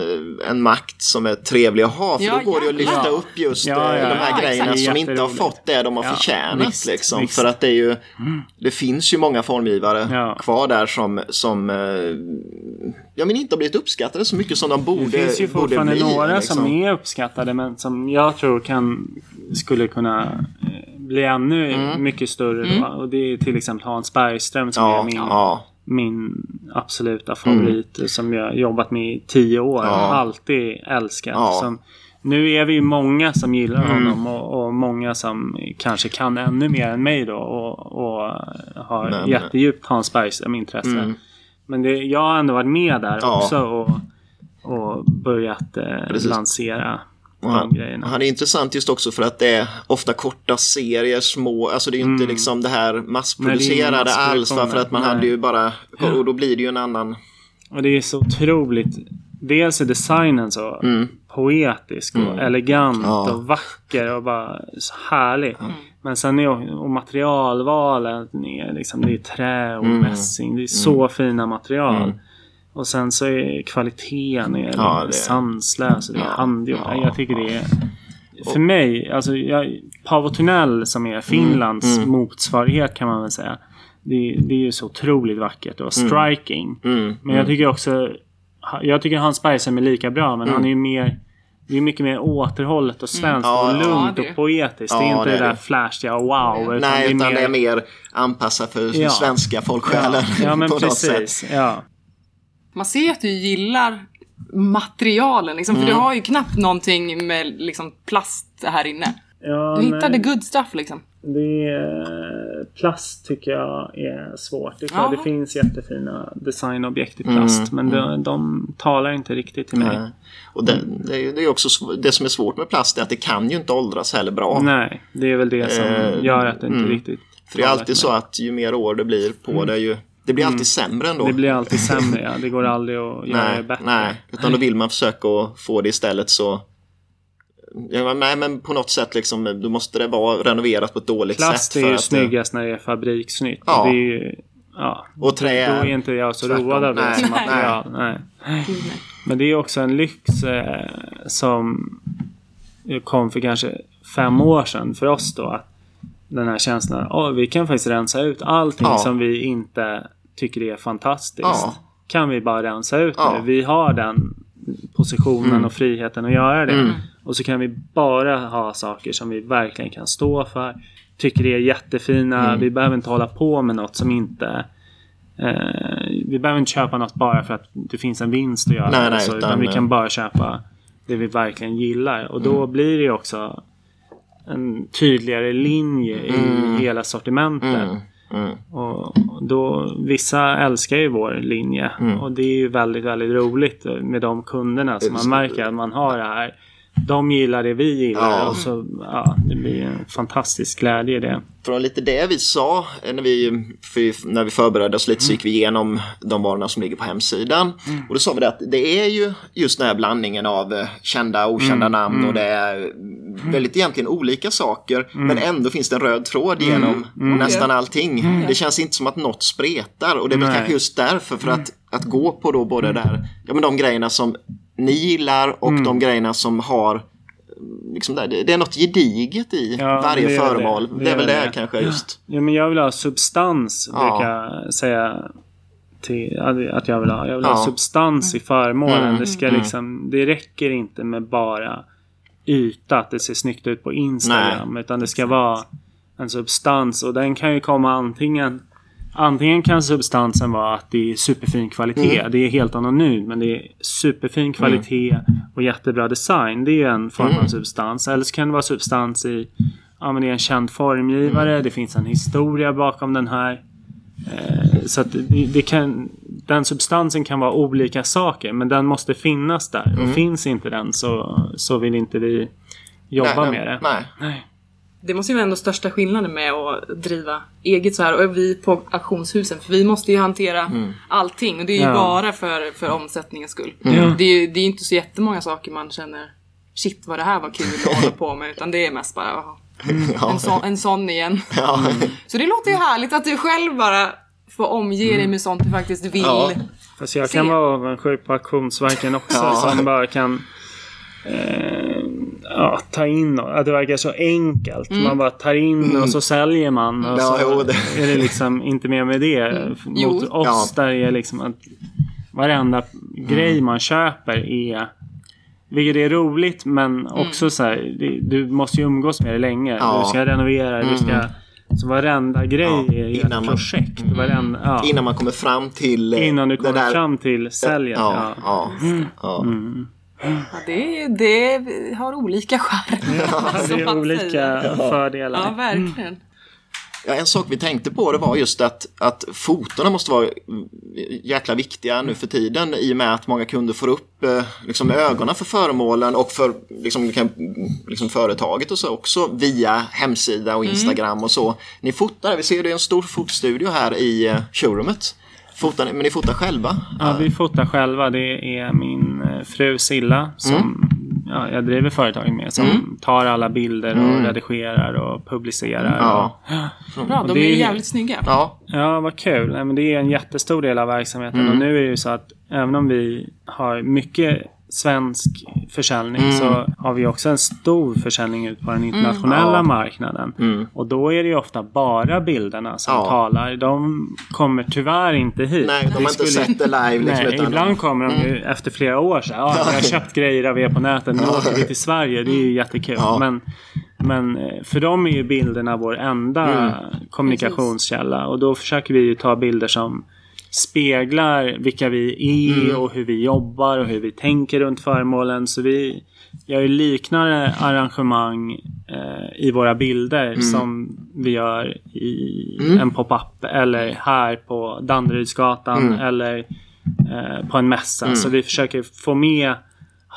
[SPEAKER 1] en makt som är trevlig att ha. För
[SPEAKER 2] Ja,
[SPEAKER 1] då går det att lyfta upp just
[SPEAKER 3] Ja,
[SPEAKER 1] eh,
[SPEAKER 3] ja,
[SPEAKER 1] de här
[SPEAKER 2] ja,
[SPEAKER 1] grejerna som inte har fått det de har
[SPEAKER 3] Ja,
[SPEAKER 1] förtjänat.
[SPEAKER 3] visst,
[SPEAKER 1] liksom.
[SPEAKER 3] visst.
[SPEAKER 1] För att det är ju... Det finns ju många formgivare
[SPEAKER 3] Ja.
[SPEAKER 1] kvar där som, som ja, men inte har blivit uppskattade så mycket som de borde,
[SPEAKER 3] Det finns ju fortfarande
[SPEAKER 1] bli.
[SPEAKER 3] några
[SPEAKER 1] liksom.
[SPEAKER 3] som är uppskattade men som jag tror kan skulle kunna eh, bli ännu mycket större då. Och det är till exempel Hans Bergström som
[SPEAKER 1] Ja,
[SPEAKER 3] är min,
[SPEAKER 1] ja.
[SPEAKER 3] min absoluta favorit. Som jag har jobbat med i tio år.
[SPEAKER 1] Ja.
[SPEAKER 3] Och alltid älskat.
[SPEAKER 1] Ja.
[SPEAKER 3] Som, nu är vi ju många som gillar honom och, och många som kanske kan ännu mer än mig då. Och, och har
[SPEAKER 1] Men-
[SPEAKER 3] jättedjupt Hans Bergström-intresse.
[SPEAKER 1] Mm.
[SPEAKER 3] Men det, jag har ändå varit med där
[SPEAKER 1] Ja.
[SPEAKER 3] också och, och börjat eh, lansera
[SPEAKER 1] han, han är intressant just också för att det är ofta korta serier, små, alltså det är ju inte liksom det här massproducerade
[SPEAKER 3] Nej, det
[SPEAKER 1] alls. va, För att man
[SPEAKER 3] massproduktion,
[SPEAKER 1] hade ju bara, och då blir det ju en annan,
[SPEAKER 3] Och det är så otroligt. Dels är designen så poetisk och elegant
[SPEAKER 1] Mm. Ja.
[SPEAKER 3] och vacker och bara så härlig. Men sen är och, är liksom, det är trä och
[SPEAKER 1] Mm.
[SPEAKER 3] mässing. Det är så fina material. Och sen så är kvaliteten är
[SPEAKER 1] Ja, det-
[SPEAKER 3] sanslös och det är handgjort.
[SPEAKER 1] ja,
[SPEAKER 3] jag tycker det är... För mig, alltså jag, Paavo Tunnel som är Finlands
[SPEAKER 1] Mm.
[SPEAKER 3] motsvarighet kan man väl säga. Det, det är ju så otroligt vackert och striking.
[SPEAKER 1] mm,
[SPEAKER 3] Men jag tycker också... Jag tycker Hans Bergström är lika bra men han är ju mer... Det är mycket mer återhållet och svenskt
[SPEAKER 1] Ja,
[SPEAKER 3] och
[SPEAKER 1] ja,
[SPEAKER 3] lugnt
[SPEAKER 2] det.
[SPEAKER 3] och poetiskt. det är
[SPEAKER 1] Ja,
[SPEAKER 3] inte
[SPEAKER 1] det
[SPEAKER 3] det,
[SPEAKER 1] är
[SPEAKER 3] där flashiga wow. Utan
[SPEAKER 1] nej
[SPEAKER 3] det är
[SPEAKER 1] utan
[SPEAKER 3] mer,
[SPEAKER 1] det är mer anpassat för
[SPEAKER 3] Ja.
[SPEAKER 1] svenska folksjälen.
[SPEAKER 3] Ja men
[SPEAKER 1] på något sätt.
[SPEAKER 3] precis. Ja.
[SPEAKER 2] Man ser att du gillar materialen liksom, för du har ju knappt någonting med liksom plast här inne.
[SPEAKER 3] Ja,
[SPEAKER 2] Du hittade
[SPEAKER 3] nej.
[SPEAKER 2] good stuff liksom.
[SPEAKER 3] Det är, plast tycker jag är svårt. Det, är klart,
[SPEAKER 2] Ja.
[SPEAKER 3] det finns jättefina designobjekt i plast. men de, de talar inte riktigt till mig.
[SPEAKER 1] Nej. Och det, det, är, ju- det är också det som är svårt med plast är att det kan ju inte åldras heller bra.
[SPEAKER 3] Nej, det är väl det som
[SPEAKER 1] Eh,
[SPEAKER 3] gör att det inte
[SPEAKER 1] mm.
[SPEAKER 3] riktigt
[SPEAKER 1] För det är alltid så att ju mer år det blir på det ju det blir alltid sämre ändå.
[SPEAKER 3] Det blir alltid sämre. Ja. Det går aldrig att göra det
[SPEAKER 1] nej,
[SPEAKER 3] bättre.
[SPEAKER 1] nej, utan då vill man försöka få det istället så Ja, men nej men på något sätt liksom, då måste det vara renoverat på ett dåligt
[SPEAKER 3] Plast
[SPEAKER 1] sätt.
[SPEAKER 3] är ju
[SPEAKER 1] att, eh,
[SPEAKER 3] snyggast när det är fabriksnytt.
[SPEAKER 1] Ja.
[SPEAKER 3] Det är ju, ja.
[SPEAKER 1] Och trä
[SPEAKER 3] Då
[SPEAKER 1] är
[SPEAKER 3] inte jag så
[SPEAKER 1] tvärtom.
[SPEAKER 3] road av det
[SPEAKER 1] Nej,
[SPEAKER 3] som
[SPEAKER 1] nej.
[SPEAKER 3] material. Nej. Men det är också en lyx eh, som kom för kanske fem år sedan för oss då. Att den här känslan att vi kan faktiskt rensa ut allting
[SPEAKER 1] Ja.
[SPEAKER 3] som vi inte tycker är fantastiskt.
[SPEAKER 1] Ja.
[SPEAKER 3] Kan vi bara rensa ut
[SPEAKER 1] Ja.
[SPEAKER 3] nu. Vi har den positionen och friheten att göra det.
[SPEAKER 1] Mm.
[SPEAKER 3] Och så kan vi bara ha saker som vi verkligen kan stå för. Tycker det är jättefina.
[SPEAKER 1] Mm.
[SPEAKER 3] Vi behöver inte hålla på med något som inte Eh, vi behöver inte köpa något bara för att det finns en vinst att göra.
[SPEAKER 1] Nej, nej,
[SPEAKER 3] så, utan,
[SPEAKER 1] utan,
[SPEAKER 3] vi
[SPEAKER 1] eh,
[SPEAKER 3] kan bara köpa det vi verkligen gillar. Och då
[SPEAKER 1] Mm.
[SPEAKER 3] blir det också en tydligare linje i hela sortimentet.
[SPEAKER 1] Mm, mm.
[SPEAKER 3] Och då, vissa älskar ju vår linje.
[SPEAKER 1] Mm.
[SPEAKER 3] Och det är ju väldigt, väldigt roligt med de kunderna som man märker att man har det här. De gillar det vi gillar
[SPEAKER 1] Ja.
[SPEAKER 3] och så ja, det blir en fantastisk glädje i det.
[SPEAKER 1] Från lite det vi sa eh, när vi, för, när vi förberedde oss lite så gick vi igenom de varorna som ligger på hemsidan. Och då sa vi det att det är ju just den här blandningen av eh, kända och okända namn och det är väldigt egentligen olika saker. Men ändå finns det en röd tråd genom nästan allting. Det känns inte som att något spretar och det är väl
[SPEAKER 3] Nej.
[SPEAKER 1] kanske just därför för att, att gå på då både där, ja men de grejerna som ni gillar och de grejerna som har Liksom det det är något gediget i
[SPEAKER 3] Ja,
[SPEAKER 1] varje
[SPEAKER 3] det
[SPEAKER 1] föremål.
[SPEAKER 3] det.
[SPEAKER 1] Det, är väl det,
[SPEAKER 3] det.
[SPEAKER 1] kanske just.
[SPEAKER 3] Ja, men jag vill ha substans,
[SPEAKER 1] Ja.
[SPEAKER 3] brukar jag säga till, att jag vill ha. Jag vill
[SPEAKER 1] Ja.
[SPEAKER 3] ha substans i föremålen.
[SPEAKER 1] Mm,
[SPEAKER 3] Det, ska liksom, det räcker inte med bara yta, att det ser snyggt ut på Instagram. Utan det ska vara en substans och den kan ju komma antingen Antingen kan substansen vara att det är superfin kvalitet.
[SPEAKER 1] Mm.
[SPEAKER 3] Det är helt anonymt men det är superfin kvalitet och jättebra design. Det är en form
[SPEAKER 1] Mm.
[SPEAKER 3] av substans. Eller så kan det vara substans i Ja men det är en känd formgivare.
[SPEAKER 1] Mm.
[SPEAKER 3] Det finns en historia bakom den här. Eh, så att det, det kan, den substansen kan vara olika saker men den måste finnas där.
[SPEAKER 1] Mm.
[SPEAKER 3] Och finns inte den så, så vill inte vi jobba
[SPEAKER 1] nej,
[SPEAKER 3] med det.
[SPEAKER 1] Nej.
[SPEAKER 2] Det måste ju vara ändå största skillnaden med att driva eget så här och vi på auktionshusen för vi måste ju hantera allting och det är ju
[SPEAKER 3] Ja.
[SPEAKER 2] bara för, för omsättningens skull.
[SPEAKER 3] Ja.
[SPEAKER 2] Det är ju det är inte så jättemånga saker man känner Shit vad det här var kul att hålla på med utan det är mest bara "Jaha,
[SPEAKER 1] Ja.
[SPEAKER 2] en, sån, en sån igen.
[SPEAKER 1] Ja.
[SPEAKER 2] Så det låter ju härligt att du själv bara får omge dig med sånt du faktiskt vill.
[SPEAKER 1] Ja.
[SPEAKER 3] Fast jag
[SPEAKER 2] Se.
[SPEAKER 3] kan vara avundsjuk på auktionsverken också
[SPEAKER 1] Ja.
[SPEAKER 3] som bara kan eh, ja, ta in och, att det verkar så enkelt. Man bara tar in och så säljer man. Och
[SPEAKER 1] Ja,
[SPEAKER 3] så
[SPEAKER 1] det-
[SPEAKER 3] är det liksom inte mer med det. Mot
[SPEAKER 2] Jo.
[SPEAKER 3] oss
[SPEAKER 1] Ja.
[SPEAKER 3] där är liksom att varenda grej man köper är Vilket är roligt men också så här, du måste ju umgås med det länge. Du ska renovera, du ska... Så varenda grej
[SPEAKER 1] Ja,
[SPEAKER 3] är ju ett
[SPEAKER 1] man-
[SPEAKER 3] projekt. Varenda, ja.
[SPEAKER 1] Innan man kommer fram till... eh,
[SPEAKER 3] Innan du kommer
[SPEAKER 1] där-
[SPEAKER 3] fram till säljet.
[SPEAKER 1] Ja,
[SPEAKER 3] Ja.
[SPEAKER 1] ja, ja.
[SPEAKER 2] Ja, det, det har olika charm.
[SPEAKER 3] Det
[SPEAKER 2] som
[SPEAKER 3] är olika
[SPEAKER 2] säger.
[SPEAKER 3] fördelar.
[SPEAKER 2] Ja, verkligen.
[SPEAKER 1] Ja, en sak vi tänkte på det var just att, att fotona måste vara mm, jäkla viktiga nu för tiden i och med att många kunder får upp eh, liksom, ögonen för föremålen och för liksom, kan- liksom, företaget och så också via hemsida och Instagram och så. Ni fotar, vi ser det är en stor fotstudio här i eh, showroomet. Fotar, men ni fotar själva?
[SPEAKER 3] Ja, vi fotar själva. Det är min fru Silla som
[SPEAKER 1] Mm.
[SPEAKER 3] ja, jag driver företaget med. Som tar alla bilder och redigerar och publicerar.
[SPEAKER 1] Mm. Ja.
[SPEAKER 3] Och,
[SPEAKER 2] Bra,
[SPEAKER 3] Och
[SPEAKER 2] de
[SPEAKER 3] det
[SPEAKER 2] är jävligt snygga.
[SPEAKER 1] Ja,
[SPEAKER 3] Ja, vad kul. Men det är en jättestor del av verksamheten.
[SPEAKER 1] Mm.
[SPEAKER 3] Och nu är det ju så att även om vi har mycket svensk försäljning
[SPEAKER 1] Mm.
[SPEAKER 3] så har vi också en stor försäljning ut på den internationella
[SPEAKER 1] Ja.
[SPEAKER 3] marknaden. Och då är det ju ofta bara bilderna som
[SPEAKER 1] Ja.
[SPEAKER 3] talar. De kommer tyvärr inte hit.
[SPEAKER 1] nej, de har inte
[SPEAKER 3] skulle-
[SPEAKER 1] sett det live. Liksom,
[SPEAKER 3] Nej,
[SPEAKER 1] utan,
[SPEAKER 3] ibland kommer de ju efter flera år så här, ja, jag har köpt grejer av er på nätet, nu åker vi till Sverige, det är ju jättekul. Men, men eh, för dem är ju bilderna vår enda kommunikationskälla och då försöker vi ju ta bilder som speglar vilka vi är och hur vi jobbar och hur vi tänker runt föremålen. Så vi gör ju liknande arrangemang eh, i våra bilder som vi gör i en pop-up eller här på Danderydsgatan eller eh, på en mässa. Så vi försöker få med,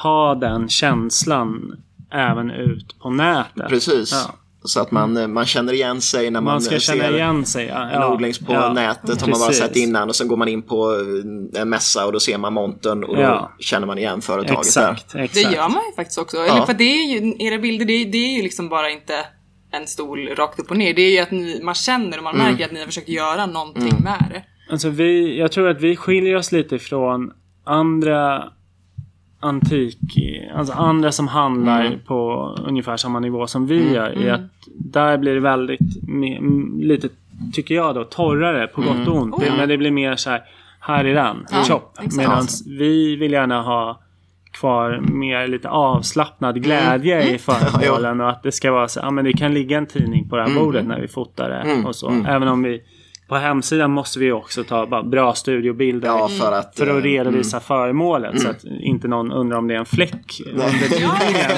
[SPEAKER 3] ha den känslan även ut på nätet.
[SPEAKER 1] Precis.
[SPEAKER 3] Ja.
[SPEAKER 1] Så att man, eh, man känner igen sig när man,
[SPEAKER 3] Man ska
[SPEAKER 1] eh,
[SPEAKER 3] känna igen sig. Ja,
[SPEAKER 1] en odlings på
[SPEAKER 3] ja.
[SPEAKER 1] nätet har man bara sett innan och sen går man in på eh, en mässa och då ser man montern och då
[SPEAKER 3] Ja.
[SPEAKER 1] känner man igen företaget
[SPEAKER 3] Exakt,
[SPEAKER 2] Det
[SPEAKER 3] exakt.
[SPEAKER 2] gör man ju faktiskt också.
[SPEAKER 1] Ja.
[SPEAKER 2] Eller för det är ju, era bilder, det är, det är ju liksom bara inte en stol rakt upp och ner. Det är ju att ni, man känner och man
[SPEAKER 1] Mm.
[SPEAKER 2] märker att ni har försökt göra någonting med det.
[SPEAKER 3] Alltså vi, jag tror att vi skiljer oss lite från andra antik, alltså andra som handlar
[SPEAKER 1] Mm.
[SPEAKER 3] på ungefär samma nivå som vi gör. I att där blir det väldigt, lite, tycker jag då, torrare på
[SPEAKER 1] Mm.
[SPEAKER 3] gott och ont. Det, men det blir mer så här, här är den,
[SPEAKER 2] Ja,
[SPEAKER 3] chop. Medan vi vill gärna ha kvar mer lite avslappnad glädje
[SPEAKER 1] Mm.
[SPEAKER 3] i föremålen och att det ska vara så, ja men det kan ligga en tidning på det här
[SPEAKER 1] Mm.
[SPEAKER 3] bordet när vi fotar det och så. Även om vi på hemsidan måste vi också ta bra studiobilder
[SPEAKER 1] Ja, för att...
[SPEAKER 3] för
[SPEAKER 1] eh,
[SPEAKER 3] att redovisa föremålet så att inte någon undrar om det är en fläck under tidningen.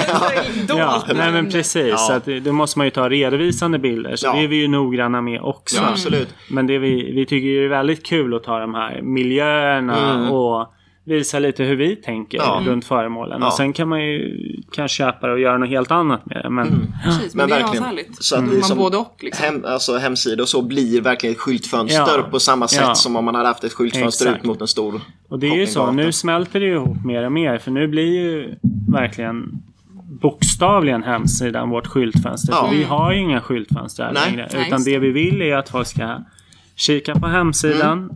[SPEAKER 3] Ja, nej men precis.
[SPEAKER 1] Ja.
[SPEAKER 3] Så att, då måste man ju ta redovisande bilder. Så
[SPEAKER 1] Ja.
[SPEAKER 3] det är vi ju noggranna med också.
[SPEAKER 1] Ja, absolut.
[SPEAKER 3] Men det vi, vi tycker ju det är väldigt kul att ta de här miljöerna och visa lite hur vi tänker
[SPEAKER 1] Mm. Ja.
[SPEAKER 3] runt föremålen.
[SPEAKER 1] Ja.
[SPEAKER 3] Och sen kan man ju kanske köpa det och göra något helt annat med det. Men
[SPEAKER 2] Precis, men,
[SPEAKER 1] Men
[SPEAKER 2] det är
[SPEAKER 1] verkligen.
[SPEAKER 2] ashärligt.
[SPEAKER 1] Så att vi
[SPEAKER 2] är man
[SPEAKER 1] som
[SPEAKER 2] både och liksom.
[SPEAKER 1] Hem, alltså hemsida och så blir verkligen ett skyltfönster
[SPEAKER 3] Ja.
[SPEAKER 1] på samma sätt
[SPEAKER 3] Ja.
[SPEAKER 1] som om man hade haft ett skyltfönster
[SPEAKER 3] Exakt.
[SPEAKER 1] ut mot en stor
[SPEAKER 3] Och det är ju så, nu smälter det ju ihop mer och mer. För nu blir ju verkligen bokstavligen hemsidan vårt skyltfönster.
[SPEAKER 1] Ja.
[SPEAKER 3] För vi har ju inga skyltfönster här
[SPEAKER 1] Nej.
[SPEAKER 3] längre.
[SPEAKER 2] Nej,
[SPEAKER 3] Utan
[SPEAKER 2] just
[SPEAKER 3] det
[SPEAKER 2] det.
[SPEAKER 3] vi vill är att folk ska kika på hemsidan,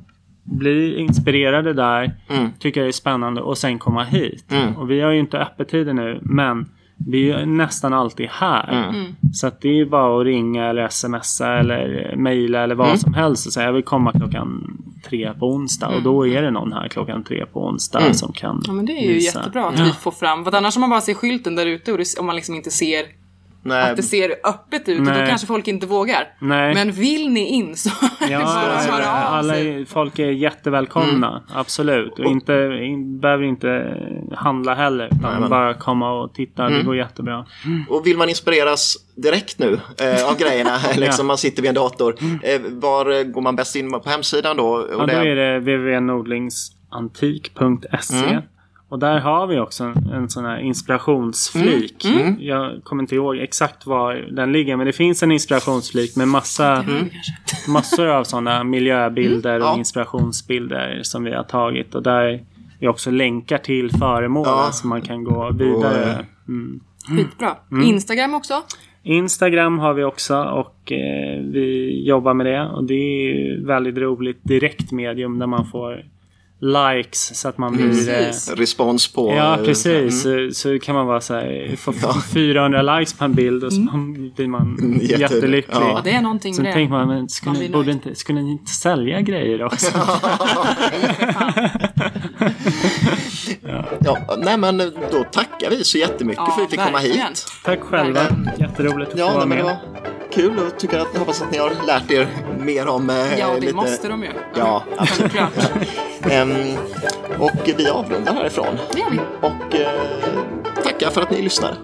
[SPEAKER 3] bli inspirerade där,
[SPEAKER 1] Mm.
[SPEAKER 3] tycka det är spännande och sen komma hit.
[SPEAKER 1] Mm.
[SPEAKER 3] Och vi har ju inte öppettider nu, men vi är nästan alltid här.
[SPEAKER 1] Mm.
[SPEAKER 3] Så att det är ju bara att ringa eller smsa eller mejla eller vad
[SPEAKER 1] Mm.
[SPEAKER 3] som helst och säga jag vill komma klockan tre på onsdag. Och då är det någon här klockan tre på onsdag
[SPEAKER 1] Mm.
[SPEAKER 3] som kan
[SPEAKER 2] Ja men det är ju
[SPEAKER 3] visa.
[SPEAKER 2] jättebra att vi får fram, för annars om man bara ser skylten där ute och det, om man liksom inte ser
[SPEAKER 1] Nej,
[SPEAKER 2] att det ser öppet ut, och då
[SPEAKER 3] Nej.
[SPEAKER 2] kanske folk inte vågar.
[SPEAKER 3] Nej.
[SPEAKER 2] Men vill ni in så
[SPEAKER 3] Ja, ja,
[SPEAKER 2] höra
[SPEAKER 3] ja,
[SPEAKER 2] av
[SPEAKER 3] alla,
[SPEAKER 2] sig.
[SPEAKER 3] är- folk är jättevälkomna.
[SPEAKER 1] Mm.
[SPEAKER 3] Absolut. Och inte, in, behöver inte handla heller. Utan
[SPEAKER 1] Nej,
[SPEAKER 3] bara komma och titta.
[SPEAKER 1] Mm.
[SPEAKER 3] Det går jättebra.
[SPEAKER 1] Och vill man inspireras direkt nu eh, av grejerna, liksom man sitter vid en dator, eh, var går man bäst in på hemsidan då? Och
[SPEAKER 3] Ja, då är det www.nordlingsantik.se.
[SPEAKER 1] Mm.
[SPEAKER 3] Och där har vi också en, en sån här inspirationsflik.
[SPEAKER 1] Mm.
[SPEAKER 3] Jag kommer inte ihåg exakt var den ligger. Men det finns en inspirationsflik med massa, massor av sådana miljöbilder
[SPEAKER 1] Mm. Ja.
[SPEAKER 3] och inspirationsbilder som vi har tagit. Och där vi också länkar till föremålen
[SPEAKER 1] Ja.
[SPEAKER 3] så man kan gå vidare. Mm.
[SPEAKER 2] Skitbra.
[SPEAKER 3] Mm.
[SPEAKER 2] Instagram också.
[SPEAKER 3] Instagram har vi också och eh, vi jobbar med det. Och det är väldigt roligt direkt medium där man får likes så att man blir... eh.
[SPEAKER 1] Respons på...
[SPEAKER 3] Ja,
[SPEAKER 1] eh,
[SPEAKER 3] precis. Så, så kan man vara så här, få 400 likes på en bild och så blir man
[SPEAKER 1] Jätte-
[SPEAKER 3] jättelycklig.
[SPEAKER 1] ja.
[SPEAKER 2] Ja, det är någonting
[SPEAKER 3] Sen
[SPEAKER 2] med
[SPEAKER 3] tänker
[SPEAKER 2] det.
[SPEAKER 3] man, men skulle,
[SPEAKER 2] Man
[SPEAKER 3] borde inte, skulle ni inte sälja grejer också?
[SPEAKER 1] Ja, nej men då tackar vi så jättemycket
[SPEAKER 2] Ja,
[SPEAKER 1] för att vi fick komma hit.
[SPEAKER 3] Tack själva. Jätteroligt att få
[SPEAKER 1] Ja,
[SPEAKER 3] vara
[SPEAKER 1] nej, men det
[SPEAKER 3] med.
[SPEAKER 1] Kul och tycker att, hoppas att ni har lärt er mer om eh,
[SPEAKER 2] Ja, det
[SPEAKER 1] lite...
[SPEAKER 2] måste de ju.
[SPEAKER 1] Ja, absolut. Ehm, och vi avrundar härifrån.
[SPEAKER 2] Det gör vi.
[SPEAKER 1] Och eh, tackar för att ni lyssnar.